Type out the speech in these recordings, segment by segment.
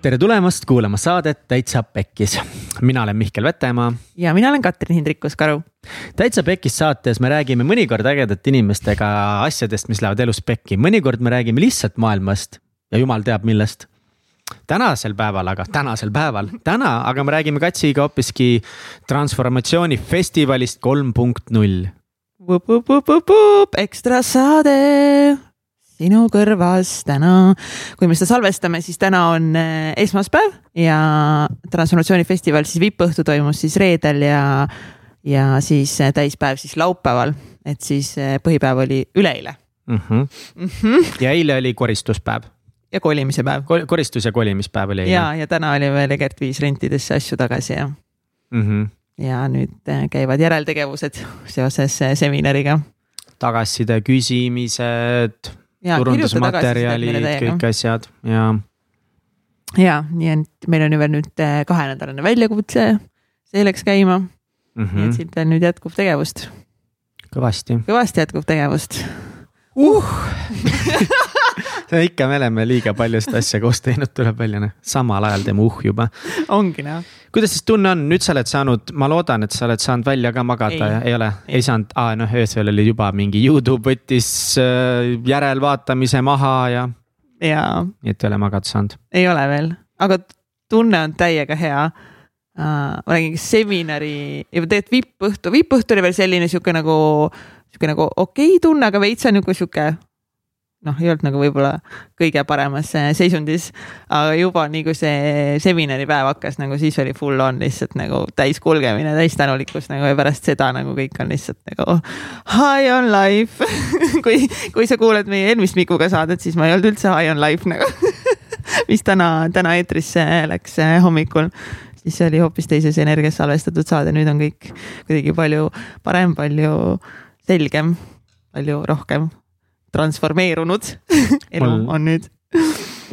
tere tulemast kuulama saadet Täitsa Pekkis. mina olen Mihkel Vetemaa. ja mina olen Katrin Hindrikus-Karu. täitsa Pekkis saates me räägime mõnikord ägedate inimestega asjadest, mis lähevad elus pekki, mõnikord me räägime lihtsalt maailmast ja jumal teab millest. tänasel päeval aga, tänasel päeval, täna aga me räägime Katsiga hoopiski transformatsioonifestivalist kolm punkt null. ekstra saade sinu kõrvas täna, kui me seda salvestame, siis täna on eh, esmaspäev ja transformatsioonifestival siis vippõhtu toimus siis reedel ja, ja siis eh, täispäev siis laupäeval, et siis eh, põhipäev oli üleeile mm. -hmm. Mm -hmm. ja eile oli koristuspäev. ja kolimise päev Kol. koristus ja kolimispäev oli eile. ja, ja täna oli veel Egert viis rentidesse asju tagasi ja mm. -hmm. ja nüüd käivad järeltegevused seoses seminariga. tagasiside küsimised turundusmaterjalid, kõik asjad ja. ja nii et meil on ju veel nüüd äh, kahenädalane väljakutse, see läks käima mm. -hmm. nii et siit veel nüüd jätkub tegevust. kõvasti. kõvasti jätkub tegevust uh ikka me oleme liiga palju seda asja koos teinud, tuleb välja noh, samal ajal teeme uh juba. ongi noh. kuidas siis tunne on, nüüd sa oled saanud, ma loodan, et sa oled saanud välja ka magada ja ei ole, ei saanud, aa noh, öösel oli juba mingi Youtube võttis äh, järelvaatamise maha ja. jaa. nii et ei ole magada saanud. ei ole veel, aga tunne on täiega hea uh,. ma räägin seminari tegelikult vippõhtu, vippõhtu oli veel selline sihuke nagu, sihuke nagu okei okay tunne, aga veits on nagu sihuke noh, ei olnud nagu võib-olla kõige paremas äh, seisundis, aga juba nii kui see seminaripäev hakkas nagu siis oli full on lihtsalt nagu täis kulgemine, täis tänulikkus nagu ja pärast seda nagu kõik on lihtsalt nagu high on life. Kui, kui sa kuuled meie eelmist Mikuga saadet, siis ma ei olnud üldse high on life nagu mis täna, täna eetrisse läks äh, hommikul. Siis see oli hoopis teises energias salvestatud saade, nüüd on kõik kuidagi palju parem, palju selgem, palju rohkem transformeerunud elu Mul... on nüüd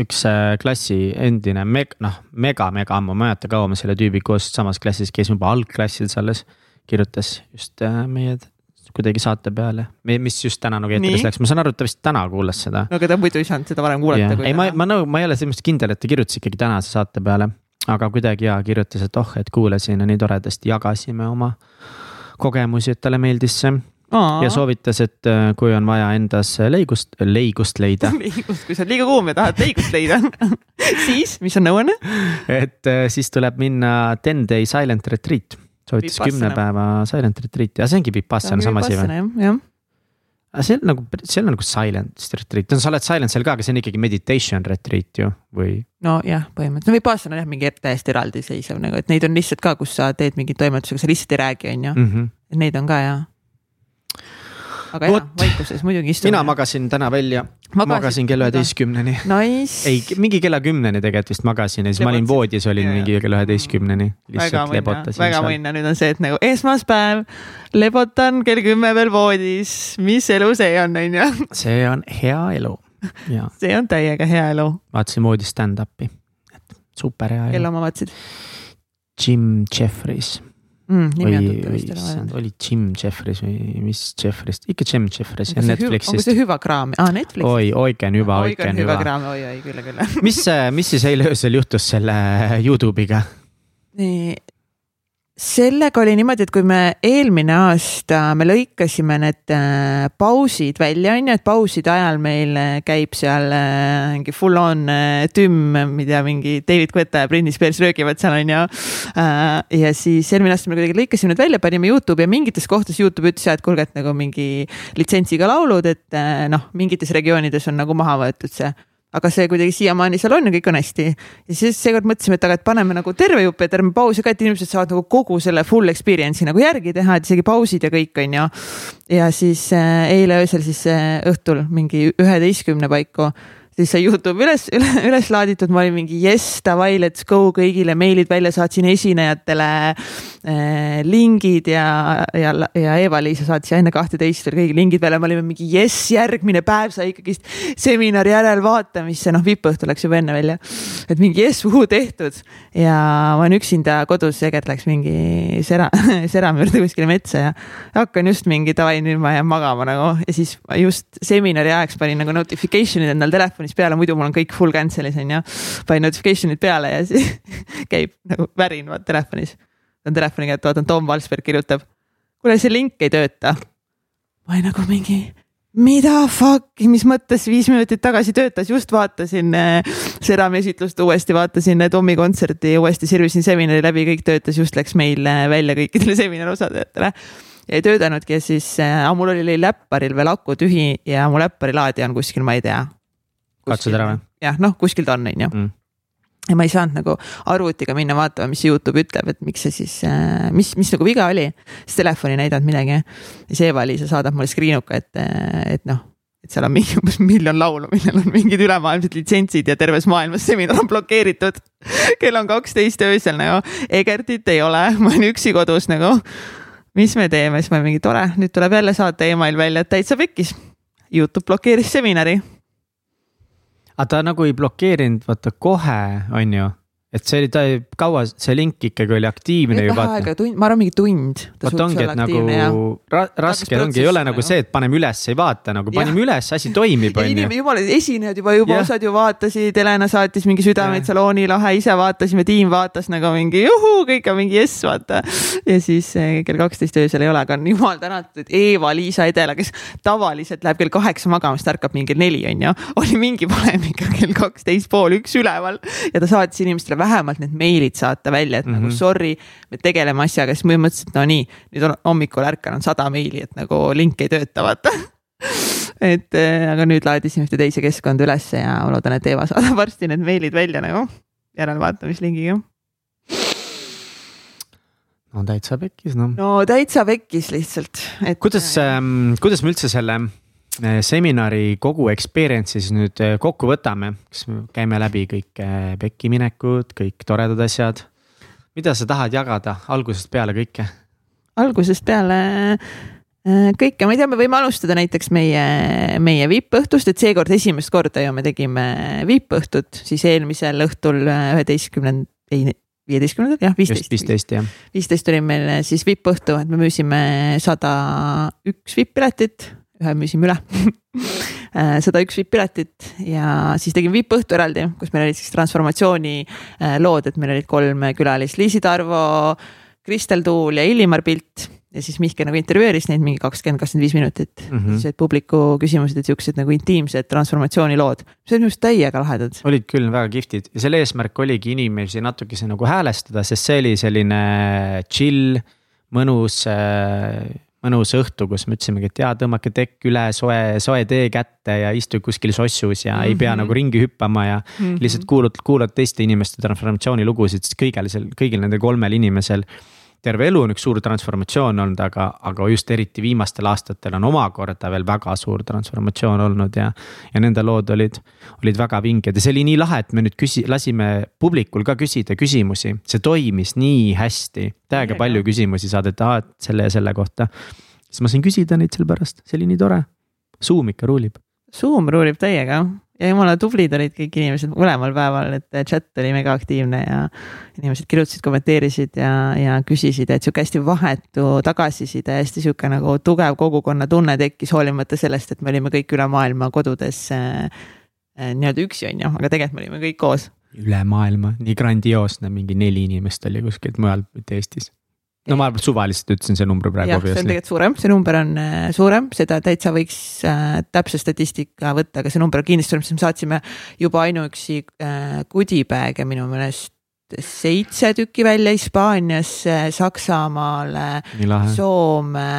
üks äh, klassi endine meg-, noh, mega-mega ammu, ma ei mäleta, kaua me selle tüübi koos samas klassis käisime, juba algklassides alles. kirjutas just äh, meie kuidagi saate peale, mis just täna nagu eetris läks, ma saan aru, et ta vist täna kuulas seda. no aga ta muidu ei saanud seda varem kuulata. ei, ma, ma nagu, ma ei ole selles mõttes kindel, et ta kirjutas ikkagi tänase saate peale. aga kuidagi ja kirjutas, et oh, et kuulasin ja nii toredasti jagasime oma kogemusi, et talle meeldis see Aa. ja soovitas, et äh, kui on vaja endas leigust, leigust leida leigust, kui sa oled liiga kuum ja tahad leigust leida siis, mis on nõuanne? et äh, siis tuleb minna ten day silent retreat, soovitas kümne päeva silent retreat ja see ongi Vipassana sama asi või? aga see on nagu, see on nagu silent retreat, no sa oled silent seal ka, aga see on ikkagi meditation retreat ju või? nojah, põhimõtteliselt, no Vipassana on jah mingi täiesti eraldiseisev nagu, et neid on lihtsalt ka, kus sa teed mingeid toimetusi, aga sa lihtsalt ei räägi, on ju. Mhm. et neid on ka ja aga jah, vaikuses muidugi istume. mina magasin täna välja, magasin kella üheteistkümneni nice.. ei, mingi kella kümneni tegelikult vist magasin ja siis Lebotsid. ma olin voodis, olin yeah. mingi kella üheteistkümneni. väga mõnna, väga mõnna, nüüd on see, et nagu esmaspäev, lebotan kell kümme veel voodis, mis elu see on, on ju. see on hea elu, see on täiega hea elu. vaatasin voodis stand-up'i, et super hea elu. kelle oma vaatasid? Jim Jeffries mm,. või, või oli Jim Jeffries või mis Jeffries, ikka Jim Jeffries ja Netflixist. onko see hüva kraam ah,, Netflix? oi, oiken hüva, oiken hüva. oi, oi, küll, küll. mis, mis siis eile öösel juhtus selle Youtube'iga? Sellega oli niimoodi, et kui me eelmine aasta, me lõikasime need äh, pausid välja, on ju, et pauside ajal meil äh, käib seal äh, mingi full on tümm, tea, mingi David Guetta ja Britney Spears röögivad seal on ju. ja siis eelmine aasta me kuidagi lõikasime need välja, panime Youtube'i ja mingites kohtades Youtube ütles, et kuulge, et nagu mingi litsentsiga laulud, et noh, mingites regioonides on nagu maha võetud see aga see kuidagi siiamaani seal on ja kõik on hästi. ja siis seekord mõtlesime, et aga, et paneme nagu terve jupi ja terve pausi ka, et inimesed saavad nagu kogu selle full experience'i nagu järgi teha, et isegi pausid ja kõik on ju. ja siis äh, eile öösel siis äh, õhtul mingi üheteistkümne paiku siis sai Youtube üles, üle, üles laaditud, ma olin mingi jess, davai, let's go kõigile meilid välja, saatsin esinejatele äh, lingid ja, ja, ja Eva-Liisa saatis enne kahteteist veel kõigi lingid välja, me olime mingi jess, järgmine päev sai ikkagist seminari järelvaatamisse, noh, vippõhtu läks juba enne välja. et mingi jess, uhuu tehtud. Ja ma olen üksinda kodus, Egert läks mingi sera, serami juurde kuskile metsa ja hakkan just mingi davai, nüüd ma jään magama nagu. Ja siis just seminari ajaks panin nagu notification'id endal telefoni telefonis peale, muidu mul on kõik full cancel'is on ju. panin notification'id peale ja siis käib nagu värin vaat telefonis. võtan telefoni kätte, vaatan Tom Valsberg kirjutab. kuule, see link ei tööta. ma olin nagu mingi mida fuck'i, mis mõttes viis minutit tagasi töötas, just vaatasin äh, Serami esitlust uuesti, vaatasin äh, Tommi kontserti uuesti, sirvisin seminari läbi, kõik töötas, just läks meil äh, välja kõikidele seminari ja ei töötanudki ja siis äh,, mul oli läpparil veel aku tühi ja mu läppari laadija on kuskil, ma ei tea. Katsusid ära või? jah, noh, kuskil ta on, on ju Mm. ja ma ei saanud nagu arvutiga minna vaatama, mis Youtube ütleb, et miks see siis, mis, mis nagu viga oli. siis telefon ei näidanud midagi. siis Eva-Liisa saadab mulle screen uka, et, et noh, et seal on mingi umbes miljon laulu, millel on mingid ülemaailmsed litsentsid ja terves maailmas seminar on blokeeritud. kell on kaksteist öösel nagu, Egertit ei ole, ma olen üksi kodus nagu. mis me teeme, siis ma mingi tore, nüüd tuleb jälle saata email välja, et täitsa pekkis. Youtube blokeeris seminari aga ta nagu ei blokeerinud, vaata kohe, on ju. Et see oli, ta kaua see link ikkagi oli aktiivne ju vähe aega, tund, ma arvan, mingi tund. vot ongi, et nagu ra raske ongi, ei ole nagu see, et paneme üles, ei vaata nagu panime üles, asi toimib, on ju. jumala, esinejad juba, juba Jah. osad ju vaatasid, Helena saatis mingi südameid salooni lahe, ise vaatasime, tiim vaatas nagu mingi juhuu, kõik on mingi jess, vaata. ja siis eh, kell kaksteist öösel ei ole, aga jumal tänatud Eva-Liisa Edela, kes tavaliselt läheb kell kaheksa magama, siis ta ärkab mingi neli, on ju. oli mingi polemika kell kaksteist pool üks üleval ja ta saatis inimestele vähemalt need meilid saata välja, et mm -hmm. nagu Mhm. sorry, me tegeleme asjaga, siis ma mõtlesin, et no nii, nüüd on hommikul ärkan, on sada meili, et nagu link ei tööta, vaata et äh, aga nüüd laadisin ühte teise keskkonda ülesse ja ma loodan, et Eeva saadab varsti need meilid välja nagu järelvaatamislingiga. no täitsa pekkis noh. no täitsa pekkis lihtsalt, et. kuidas ähm,, kuidas me üldse selle seminari kogu experience'i siis nüüd äh, kokku võtame, kas me käime läbi kõik äh, pekki minekud, kõik toredad asjad? mida sa tahad jagada algusest peale kõike? algusest peale äh, kõike, ma ei tea, me võime alustada näiteks meie, meie vippõhtust, et seekord esimest korda ju me tegime vippõhtut, siis eelmisel õhtul üheteistkümnend-, ei viieteistkümnendal, jah, viisteist. viisteist jah. viisteist oli meil siis vippõhtu, et me müüsime sada üks vipp-piletit, ühe müüsime üle sada üks vipp-piletit ja siis tegime vippõhtu eraldi, kus meil olid siis transformatsiooni äh, lood, et meil olid kolm külalist, Liisi Tarvo, Kristel Tuul ja Illimar Pilt ja siis Mihkel nagu intervjueeris neid mingi kakskümmend, kakskümmend viis minutit mm. -hmm. siis olid publiku küsimused, et siuksed nagu intiimsed transformatsioonilood, mis olid minu arust täiega lahedad. olid küll väga kihvtid ja selle eesmärk oligi inimesi natukese nagu häälestada, sest see oli selline chill, mõnus äh, mõnus õhtu, kus me ütlesimegi, et jaa, tõmmake tekk üle, soe, soe tee kätte ja istu kuskil sossus ja mm -hmm. ei pea Mhm. nagu ringi hüppama ja mm -hmm. lihtsalt kuulad, kuulad teiste inimeste transformatsioonilugusid, sest kõigil seal, kõigil nendel kolmel inimesel. Terve elu on üks suur transformatsioon olnud, aga, aga just eriti viimastel aastatel on omakorda veel väga suur transformatsioon olnud ja. ja nende lood olid, olid väga vinged ja see oli nii lahe, et me nüüd küsi-, lasime publikul ka küsida küsimusi, see toimis nii hästi. täiega palju küsimusi saadeti, aa, et selle ja selle kohta. siis ma sain küsida neid sellepärast, see oli nii tore. Zoom ikka ruulib. Zoom ruulib täiega ja jumala tublid olid kõik inimesed mõlemal päeval, et chat oli mega aktiivne ja inimesed kirjutasid, kommenteerisid ja, ja küsisid, et sihuke hästi vahetu tagasiside, hästi sihuke nagu tugev kogukonnatunne tekkis, hoolimata sellest, et me olime kõik üle maailma kodudes äh, nii-öelda üksi, on ju, aga tegelikult me olime kõik koos. üle maailma, nii grandioosne, mingi neli inimest oli kuskilt mujalt, mitte Eestis. No ma suvaliselt ütlesin see numbri praegu. jah, see on tegelikult suurem, see number on äh, suurem, seda täitsa võiks äh, täpse statistika võtta, aga see number on kindlasti suurem, sest me saatsime juba ainuüksi äh, goodie-bag'e minu meelest seitse tükki välja Hispaaniasse, Saksamaale, nii lahe. Soome,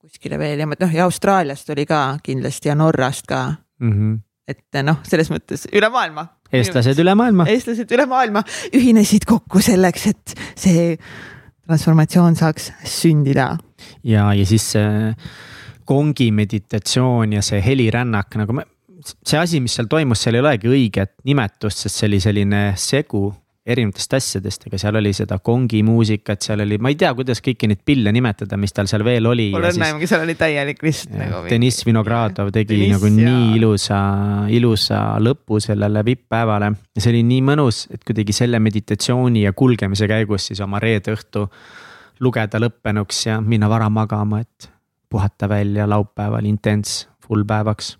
kuskile veel ja noh, ja Austraaliast oli ka kindlasti ja Norrast ka, Mm -hmm. et noh, selles mõttes üle maailma. eestlased üle maailma. eestlased üle maailma ühinesid kokku selleks, et see transformatsioon saaks sündida. Ja, ja siis see kongi meditatsioon ja see helirännak nagu me, see asi, mis seal toimus, seal ei olegi õiget nimetust, sest see oli selline segu erinevatest asjadest, aga seal oli seda kongi muusikat, seal oli, ma ei tea, kuidas kõiki neid pille nimetada, mis tal seal veel oli. mul on näinud, seal oli täielik lihtsalt nagu. Deniss Vinogradov tegi Deniss, nagu nii jaa. ilusa, ilusa lõpu sellele vipp-päevale. ja see oli nii mõnus, et kuidagi selle meditatsiooni ja kulgemise käigus siis oma reede õhtu lugeda lõppenuks ja minna vara magama, et puhata välja laupäeval intens full päevaks.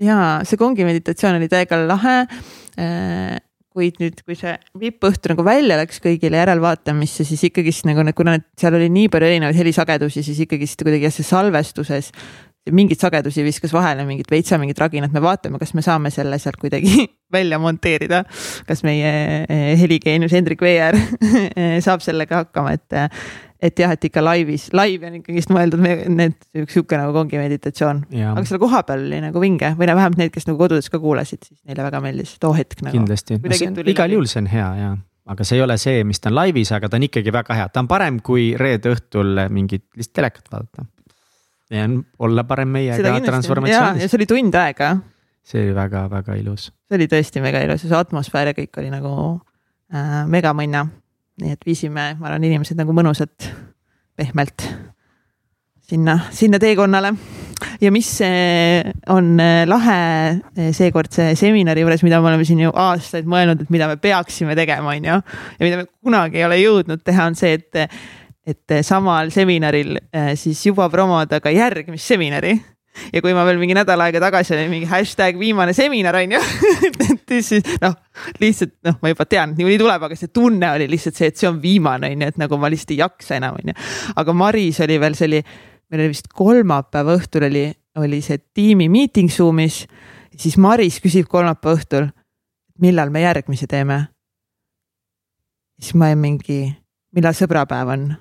ja see kongi meditatsioon oli täiega lahe äh, kuid nüüd, kui see vippõhtu nagu välja läks kõigile järelvaatamisse, siis ikkagist nagu kuna seal oli nii palju erinevaid helisagedusi, siis ikkagist kuidagi jah, see salvestuses mingeid sagedusi viskas vahele, mingit veitsa, mingit raginat, me vaatame, kas me saame selle sealt kuidagi välja monteerida. kas meie eh, heligeenius Hendrik Veer saab sellega hakkama, et, et jah, et ikka laivis, laiv on ikkagist mõeldud, need üks sihuke nagu kongi meditatsioon. aga selle koha peal oli nagu vinge või no vähemalt need, kes nagu kodudes ka kuulasid, siis neile väga meeldis too hetk nagu. kindlasti, igal juhul see on hea ja aga see ei ole see, mis ta on laivis, aga ta on ikkagi väga hea, ta on parem kui reede õhtul mingit lihtsalt telekat vaadata ja olla parem meiega transformatsioonis. ja see oli tund aega. see oli väga-väga ilus. see oli tõesti mega ilus ja see atmosfäär ja kõik oli nagu äh, megamõnna. nii et viisime, ma arvan, inimesed nagu mõnusalt, pehmelt sinna, sinna teekonnale. ja mis äh, on äh, lahe äh, seekordse seminari juures, mida me oleme siin ju aastaid mõelnud, et mida me peaksime tegema, on ju. ja mida me kunagi ei ole jõudnud teha, on see, et et eh, samal seminaril eh, siis juba promoda ka järgmist seminari ja kui ma veel mingi nädal aega tagasi olin mingi hashtag viimane seminar on ju et siis noh, lihtsalt noh, ma juba tean, et niikuinii tuleb, aga see tunne oli lihtsalt see, et see on viimane on ju, et nagu ma lihtsalt ei jaksa enam on ju. aga Maris oli veel, see oli, meil oli vist kolmapäeva õhtul oli, oli see tiimi meeting Zoom'is. siis Maris küsib kolmapäeva õhtul, millal me järgmise teeme. siis ma olin mingi, millal sõbrapäev on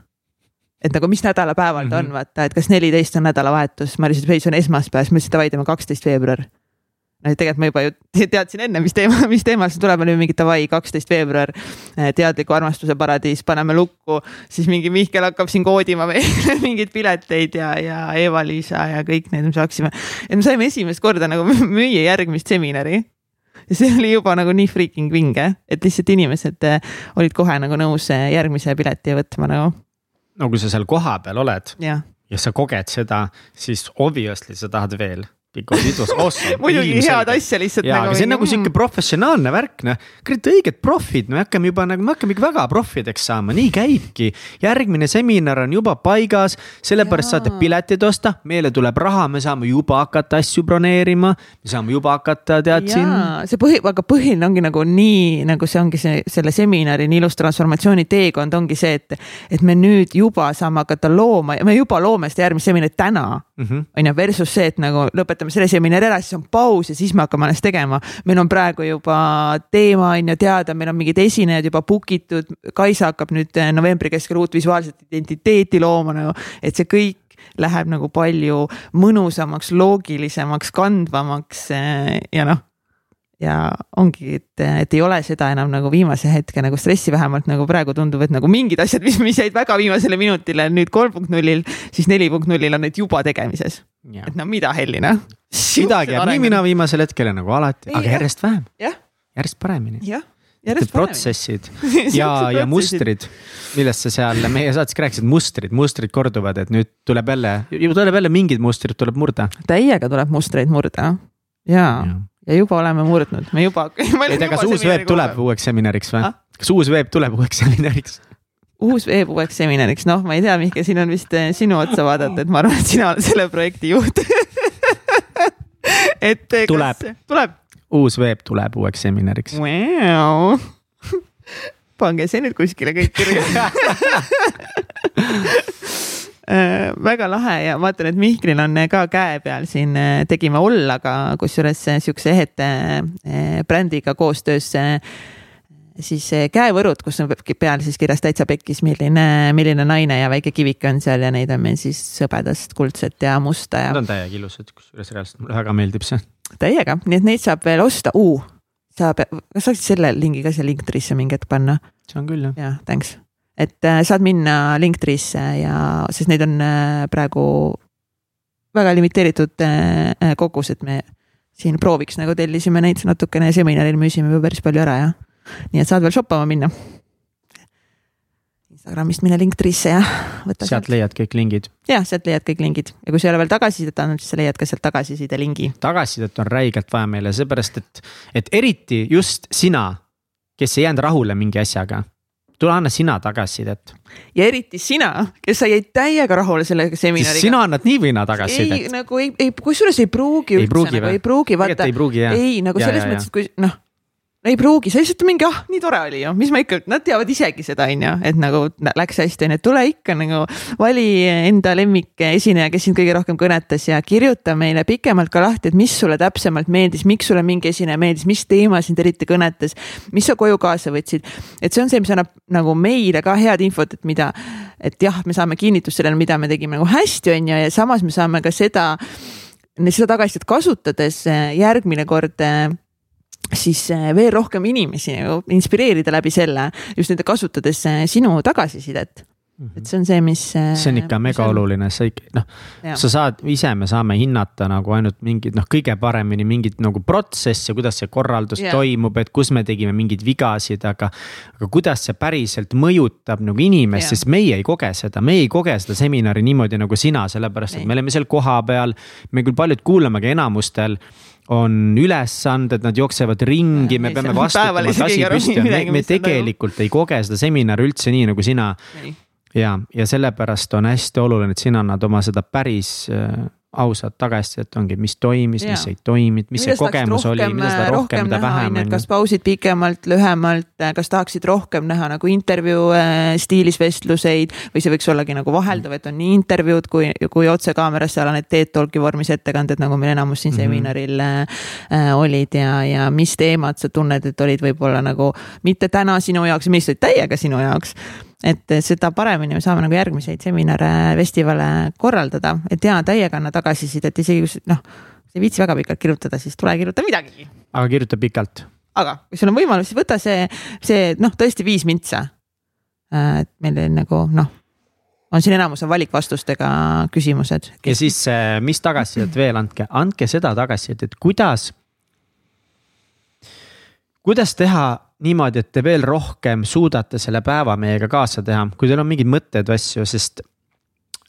et nagu mis nädalapäeval ta mm -hmm. on, mhm. vaata, et kas neliteist on nädalavahetus, Maris ütles, ei see on esmaspäev, siis ma ütlesin davai, teeme kaksteist veebruar. no tegelikult ma juba ju teadsin enne, mis teema, mis teemal see tuleb, oli mingi davai, kaksteist veebruar. Eh, teadliku armastuse paradiis, paneme lukku, siis mingi Mihkel hakkab siin koodima meile mingeid pileteid ja, ja Eva-Liisa ja kõik need, mis hakkasime. et me saime esimest korda nagu müüa järgmist seminari ja see oli juba nagu nii freaking vinge, et lihtsalt inimesed eh, olid kohe nagu nõus eh, järgmise pileti võtma nagu no kui sa seal kohapeal oled ja. ja sa koged seda, siis obviously sa tahad veel because it was awesome muidugi head asja lihtsalt. jaa, aga see on nagu sihuke professionaalne värk, noh. kurat õiged profid, me hakkame juba nagu, me hakkame ikka väga profideks saama, nii käibki. järgmine seminar on juba paigas, sellepärast saate piletid osta, meile tuleb raha, me saame juba hakata asju broneerima. me saame juba hakata, tead siin. see põhi, aga põhiline ongi nagu nii, nagu see ongi see, selle seminari nii ilus transformatsiooni teekond ongi see, et, et me nüüd juba saame hakata looma ja me juba loome seda järgmist seminari täna Mhm. on ju, versus see, et nagu lõpetame selle seminari ära, siis on paus ja siis me hakkame alles tegema. meil on praegu juba teema on ju teada, meil on mingid esinejad juba book itud, Kaisa hakkab nüüd eh, novembri keskel uut visuaalset identiteeti looma nagu, et see kõik läheb nagu palju mõnusamaks, loogilisemaks, kandvamaks eh, ja noh ja ongi, et, et ei ole seda enam nagu viimase hetke nagu stressi, vähemalt nagu praegu tundub, et nagu mingid asjad, mis, mis jäid väga viimasele minutile nüüd kolm punkt nullil, siis neli punkt nullil on need juba tegemises. et no mida helli noh. midagi jääb nii mina viimasel hetkel nagu alati, aga järjest vähem. järjest paremini. jah Need protsessid ja, ja mustrid, millest sa seal meie saates rääkisid, mustrid, mustrid korduvad, et nüüd tuleb jälle, tuleb jälle mingid mustrid tuleb murda. täiega tuleb mustreid murda ja, ja ja juba oleme murdnud, me juba. ei tea, kas uus veeb tuleb uueks seminariks või ah?? kas uus veeb tuleb uueks seminariks? uus veeb uueks seminariks, noh, ma ei tea, Mihkel, siin on vist eh, sinu otsa vaadata, et ma arvan, et sina oled selle projekti juht et eh, tuleb, tuleb., uus veeb tuleb uueks seminariks wow. pange see nüüd kuskile kõik kirja väga lahe ja vaatan, et Mihklil on ka käe peal siin äh, tegime Ollaga, kusjuures äh, siukse ehete brändiga koostöös siis käevõrud, kus on peal siis kirjas täitsa pekkis, milline, milline naine ja väike kivike on seal ja neid on meil siis hõbedast, kuldset ja musta ja. Need on täiega ilusad, kusjuures reaalselt mulle väga meeldib see. täiega, nii et neid saab veel osta uh,, saab, kas saaksid selle lingi ka siia Linktrisse mingi hetk panna? saan küll jah. jah, thanks et äh, saad minna Linktree'sse ja, sest neid on äh, praegu väga limiteeritud äh, kogus, et me siin prooviks nagu tellisime neid natukene seminaril müüsime juba päris palju ära ja nii et saad veel shoppama minna. Instagramist mine Linktree'sse ja võta sealt leiad kõik lingid. jah, sealt leiad kõik lingid ja kui sa ei ole veel tagasisidet andnud, siis sa leiad ka sealt tagasiside lingi. tagasisidet on räigelt vaja meile, seepärast et, et eriti just sina, kes ei jäänud rahule mingi asjaga tule anna sina tagasisidet. ja eriti sina, kes sa jäid täiega rahule selle seminariga. sina annad nii või naa tagasisidet. ei, nagu ei, ei, kusjuures ei pruugi üldse, nagu ei pruugi, vaata. ei pruugi jah. ei, nagu selles ja, mõttes, et kui noh ei pruugi, see lihtsalt mingi, ah, nii tore oli ju, mis ma ikka, nad teavad isegi seda, on ju, et nagu läks hästi, on ju, tule ikka nagu vali enda lemmikesineja, kes sind kõige rohkem kõnetas ja kirjuta meile pikemalt ka lahti, et mis sulle täpsemalt meeldis, miks sulle mingi esineja meeldis, mis teema sind eriti kõnetas, mis sa koju kaasa võtsid. et see on see, mis annab nagu meile ka head infot, et mida, et jah, me saame kinnitust sellele, mida me tegime nagu hästi, on ju, ja samas me saame ka seda seda tagasisidet kasutades järgmine kord siis äh, veel rohkem inimesi inspireerida läbi selle, just nende kasutades äh, sinu tagasisidet Mm -hmm. et see on see, mis. Äh, see on ikka mega oluline, sa ikka noh, sa saad, ise me saame hinnata nagu ainult mingid noh, kõige paremini mingit nagu protsessi, kuidas see korraldus yeah. toimub, et kus me tegime mingeid vigasid, aga. aga kuidas see päriselt mõjutab nagu inimest yeah., sest meie ei koge seda, me ei koge seda seminari niimoodi nagu sina, sellepärast et me oleme seal kohapeal. me küll paljud kuulame, aga enamustel on ülesanded, nad jooksevad ringi, me peame vastutama, et asi püsti on, me, me tegelikult ei koge seda seminari üldse nii nagu sina. ja, ja sellepärast on hästi oluline, et sina annad oma seda päris äh, ausat tagasisidet ongi, mis toimis, mis ei toiminud, mis see kogemus oli, mida seda rohkem, mida vähem. kas pausid pikemalt, lühemalt, kas tahaksid rohkem näha nagu intervjuu äh, stiilis vestluseid või see võiks ollagi nagu vaheldav, et on nii intervjuud kui, kui otsekaameras, seal on need TED Talki vormis ettekanded, nagu meil enamus siin mm -hmm. seminaril äh, olid ja, ja mis teemad sa tunned, et olid võib-olla nagu mitte täna sinu jaoks, mis olid täiega sinu jaoks et seda paremini me saame nagu järgmiseid seminare, festivale korraldada, et ja täiega anna tagasisidet, isegi kui noh, sa ei viitsi väga pikalt kirjutada, siis tule kirjuta midagi. aga kirjuta pikalt. aga kui sul on võimalus, siis võta see, see noh, tõesti viis mintsa. Äh, et meil nagu noh on siin enamus on valikvastustega küsimused. ja siis, äh, mis tagasisidet veel andke, andke seda tagasisidet, et kuidas. kuidas teha niimoodi, et te veel rohkem suudate selle päeva meiega kaasa teha, kui teil on mingeid mõtteid või asju, sest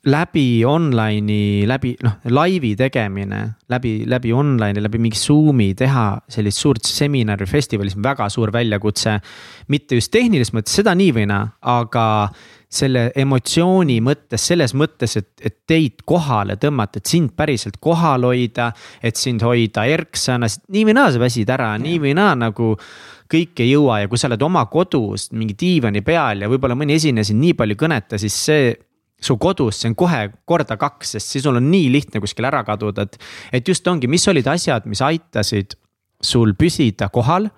läbi online'i, läbi noh, laivi tegemine, läbi, läbi online'i, läbi mingi Zoom'i teha sellist suurt seminari, festivali, see on väga suur väljakutse. mitte just tehnilises mõttes, seda nii või naa, aga selle emotsiooni mõttes, selles mõttes, et, et teid kohale tõmmata, et sind päriselt kohal hoida, et sind hoida erksana, sest nii või naa sa väsid ära, nii või naa nagu kõik ei jõua ja kui sa oled oma kodus mingi diivani peal ja võib-olla mõni esineja sind nii palju kõneta, siis see su kodus, see on kohe korda kaks, sest siis sul on nii lihtne kuskil ära kaduda, et. et just ongi, mis olid asjad, mis aitasid sul püsida kohal.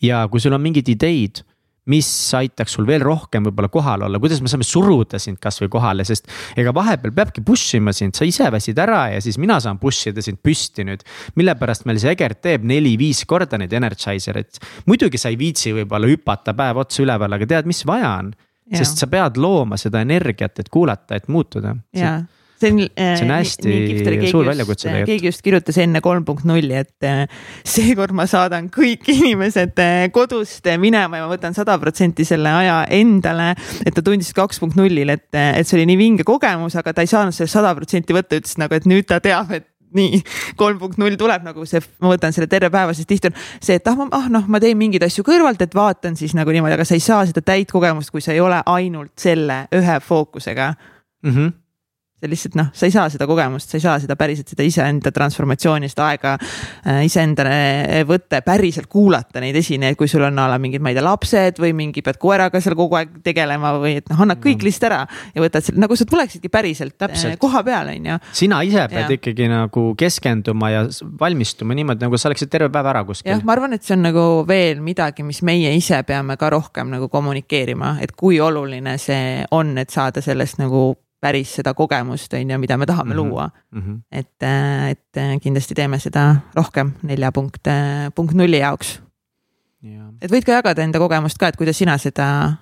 ja kui sul on mingeid ideid mis aitaks sul veel rohkem võib-olla kohal olla, kuidas me saame suruda sind kasvõi kohale, sest ega vahepeal peabki push ima sind, sa ise väsid ära ja siis mina saan push ida sind püsti nüüd. mille pärast meil see Egert teeb neli-viis korda neid energizer eid. muidugi sa ei viitsi võib-olla hüpata päev otsa üleval, aga tead, mis vaja on. sest sa pead looma seda energiat, et kuulata, et muutuda. jaa see on, äh, see on hästi suur väljakutse tegelikult. keegi just kirjutas enne kolm punkt nulli, et äh, seekord ma saadan kõik inimesed äh, kodust minema ja ma võtan sada protsenti selle aja endale. et ta tundis kaks punkt nullil, et, et see oli nii vinge kogemus, aga ta ei saanud sellest sada protsenti võtta, ütles nagu, et nüüd ta teab, et nii kolm punkt null tuleb nagu see, ma võtan selle terve päeva, sest tihti on see, et ah, ah noh, ma teen mingeid asju kõrvalt, et vaatan siis nagu niimoodi, aga sa ei saa seda täit kogemust, kui sa ei ole ainult selle ühe fookusega mm. -hmm see lihtsalt noh, sa ei saa seda kogemust, sa ei saa seda päriselt seda iseenda transformatsiooni, seda aega äh, iseendale võtta ja päriselt kuulata neid esinejaid, kui sul on a la mingid, ma ei tea, lapsed või mingi pead koeraga seal kogu aeg tegelema või et noh, annad kõik lihtsalt ära ja võtad selle nagu sa tuleksidki päriselt äh, Täpselt. koha peale, on ju. sina ise pead ja. ikkagi nagu keskenduma ja valmistuma niimoodi, nagu sa oleksid terve päev ära kuskil. jah, ma arvan, et see on nagu veel midagi, mis meie ise peame ka rohkem nagu kommunikeerima, et kui oluline see on, et saada sellest nagu päris seda kogemust, on ju, mida me tahame mm -hmm. luua mm. -hmm. et, äh, et äh, kindlasti teeme seda rohkem nelja punkt, äh, punkt nulli jaoks. et võid ka jagada enda kogemust ka, et kuidas sina seda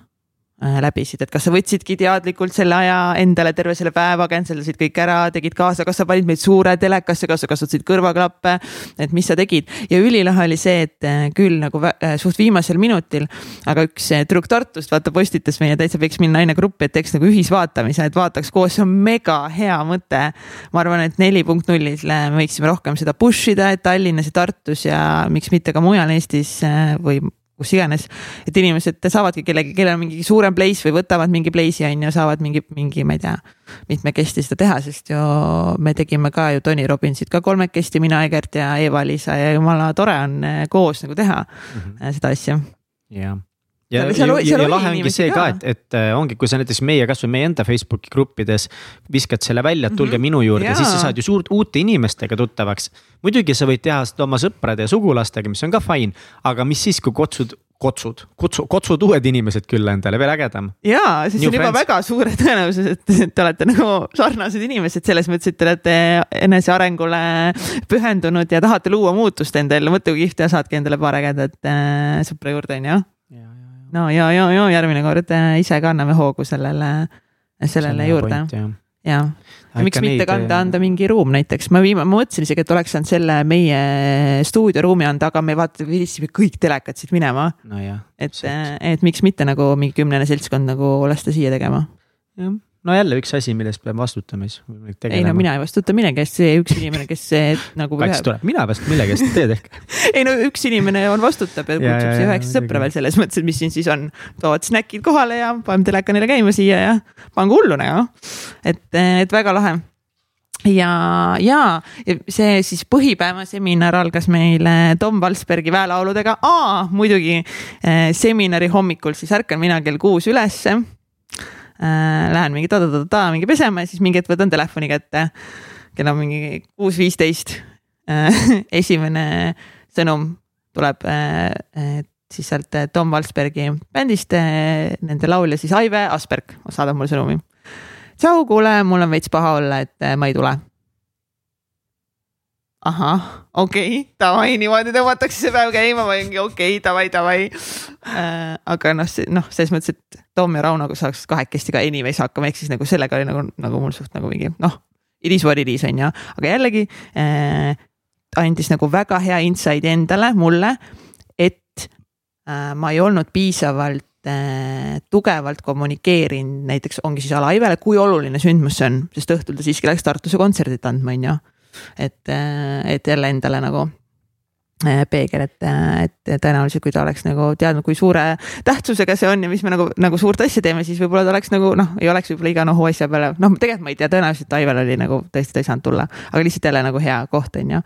läbisid, et kas sa võtsidki teadlikult selle aja endale terve selle päeva, cancel dasid kõik ära, tegid kaasa, kas sa panid meid suure telekasse, kas sa kasutasid kõrvaklappe, et mis sa tegid ja ülilahe oli see, et äh, küll nagu äh, suht viimasel minutil, aga üks tüdruk Tartust vaata postitas meie täitsa võiks minna naine gruppi, et teeks nagu ühisvaatamise, et vaataks koos, see on mega hea mõte. ma arvan, et neli punkt nullile me võiksime rohkem seda push ida, et Tallinnas ja Tartus ja miks mitte ka mujal Eestis või kus iganes. et inimesed saavadki kellegi, kellel on mingi suurem place või võtavad mingi place'i on ju, saavad mingi, mingi, ma ei tea, mitmekesti seda teha, sest ju me tegime ka ju Tony Robbinsit ka kolmekesti, mina, Egert ja Eva-Liisa ja jumala tore on eh, koos nagu teha mm -hmm. seda asja. jah ja, ja, ja, ja lahe ongi see ka, et, et äh, ongi, kui sa näiteks meie, kasvõi meie enda Facebooki gruppides viskad selle välja, et tulge mm -hmm. minu juurde, siis sa saad ju suurt uute inimestega tuttavaks. muidugi sa võid teha seda oma sõprade ja sugulastega, mis on ka fine, aga mis siis, kui kutsud kotsud, kutsu, kutsud uued inimesed külla endale, veel ägedam. ja, siis New on friends. juba väga suure tõenäosus, et te olete nagu sarnased inimesed selles mõttes, et te olete enesearengule pühendunud ja tahate luua muutust endale, mõtle kui kihvt ja saadki endale paar ägedat äh, sõpra juurde, on ju no ja, ja, ja järgmine kord äh, ise ka anname hoogu sellele, sellele Selle juurde. ja, ja miks mitte kanda, äh, anda mingi ruum näiteks, ma viima-, ma mõtlesin isegi, et oleks saanud selle meie stuudioruumi anda, aga me vaata, viitsime kõik telekad siit minema no. et, et miks mitte nagu mingi kümnene seltskond nagu lasta siia tegema. jah no jälle üks asi, millest peab vastutama siis. ei no mina ei vastuta millegi eest, see üks inimene, kes nagu. kats tuleb, mina vastutan millegi eest, teed ehk ei no üks inimene on vastutab ja kutsub siia üheksa sõpra veel selles mõttes, et mis siin siis on. toovad snäkid kohale ja paneme teleka neile käima siia ja pange hullu nagu. et, et väga lahe ja, ja see siis põhipäeva seminar algas meil Tom Valsbergi väelauludega, muidugi eh, seminari hommikul siis ärkan mina kell kuus ülesse lähen mingi ta-ta-ta-ta mingi pesema ja siis mingi hetk võtan telefoni kätte. kell on mingi kuus viisteist äh,. esimene sõnum tuleb äh, siis sealt äh, Tom Valsbergi bändist äh,, nende laulja siis Aive Asperg saadab mulle sõnumi. tšau, kuule, mul on veits paha olla, et äh, ma ei tule ahah, okei okay,, davai, niimoodi tõmmatakse see päev käima, ma olingi okei okay,, davai, davai äh,. aga noh, noh, selles mõttes, et Tom ja Raunoga saaks kahekesti ka anyways hakkama, ehk siis nagu sellega oli nagu, nagu mul suht nagu mingi noh, it is what it is on ju, aga jällegi äh, andis nagu väga hea inside'i endale, mulle, et äh, ma ei olnud piisavalt äh, tugevalt kommunikeerinud, näiteks ongi siis Alaivele, kui oluline sündmus see on, sest õhtul ta siiski läks Tartusse kontserdit andma, on ju et, et jälle endale nagu äh, peegel, et, et tõenäoliselt, kui ta oleks nagu teadnud, kui suure tähtsusega see on ja mis me nagu, nagu suurt asja teeme, siis võib-olla ta oleks nagu noh, ei oleks võib-olla iga nohu asja peale, noh, tegelikult ma ei tea, tõenäoliselt Aivel oli nagu tõesti, ta ei saanud tulla, aga lihtsalt jälle nagu hea koht on ju.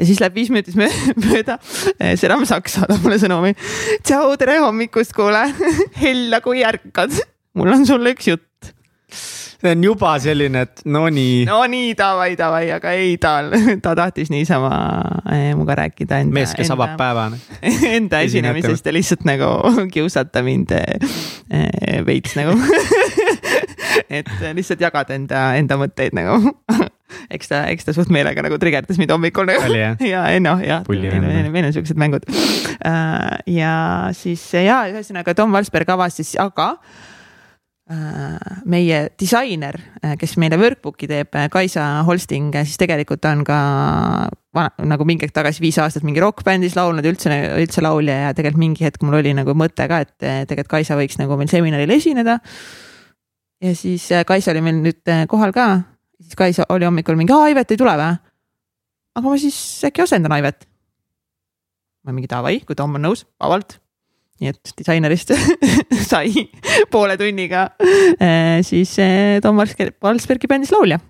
ja siis läheb viis minutit mööda, äh, Seram Saks saadab mulle sõnumi. tšau, tere hommikust, kuule, hella kui ärkad, mul on sulle üks jutt see on juba selline, et no nii. no nii, davai, davai, aga ei, ta, ta tahtis niisama eh, minuga rääkida mees, kes avab päeva. Enda esinemisest ja lihtsalt nagu kiusata mind eh, veits nagu et lihtsalt jagada enda, enda mõtteid nagu eks ta, eks ta suht meelega nagu trigerdas mind hommikul nagu. ja noh, jah, meil on siuksed mängud. Äh, ja siis ja ühesõnaga Tom Valsberg avas siis, aga meie disainer, äh, kes meile workbook'i teeb, äh, Kaisa Holsting, siis tegelikult on ka nagu mingi hetk tagasi, viis aastat mingi rokkbändis laulnud, üldse, üldse laulja ja tegelikult mingi hetk mul oli nagu mõte ka, et tegelikult Kaisa võiks nagu meil seminaril esineda. ja siis Kaisa oli meil nüüd kohal ka, siis Kaisa oli hommikul mingi, aa Aivet ei tule või? aga ma siis äkki asendan Aivet. ma mingi davai, kui Tom on nõus, vabalt nii et disainerist sai poole tunniga eh, siis eh, Tom Valsbergi bändis laulja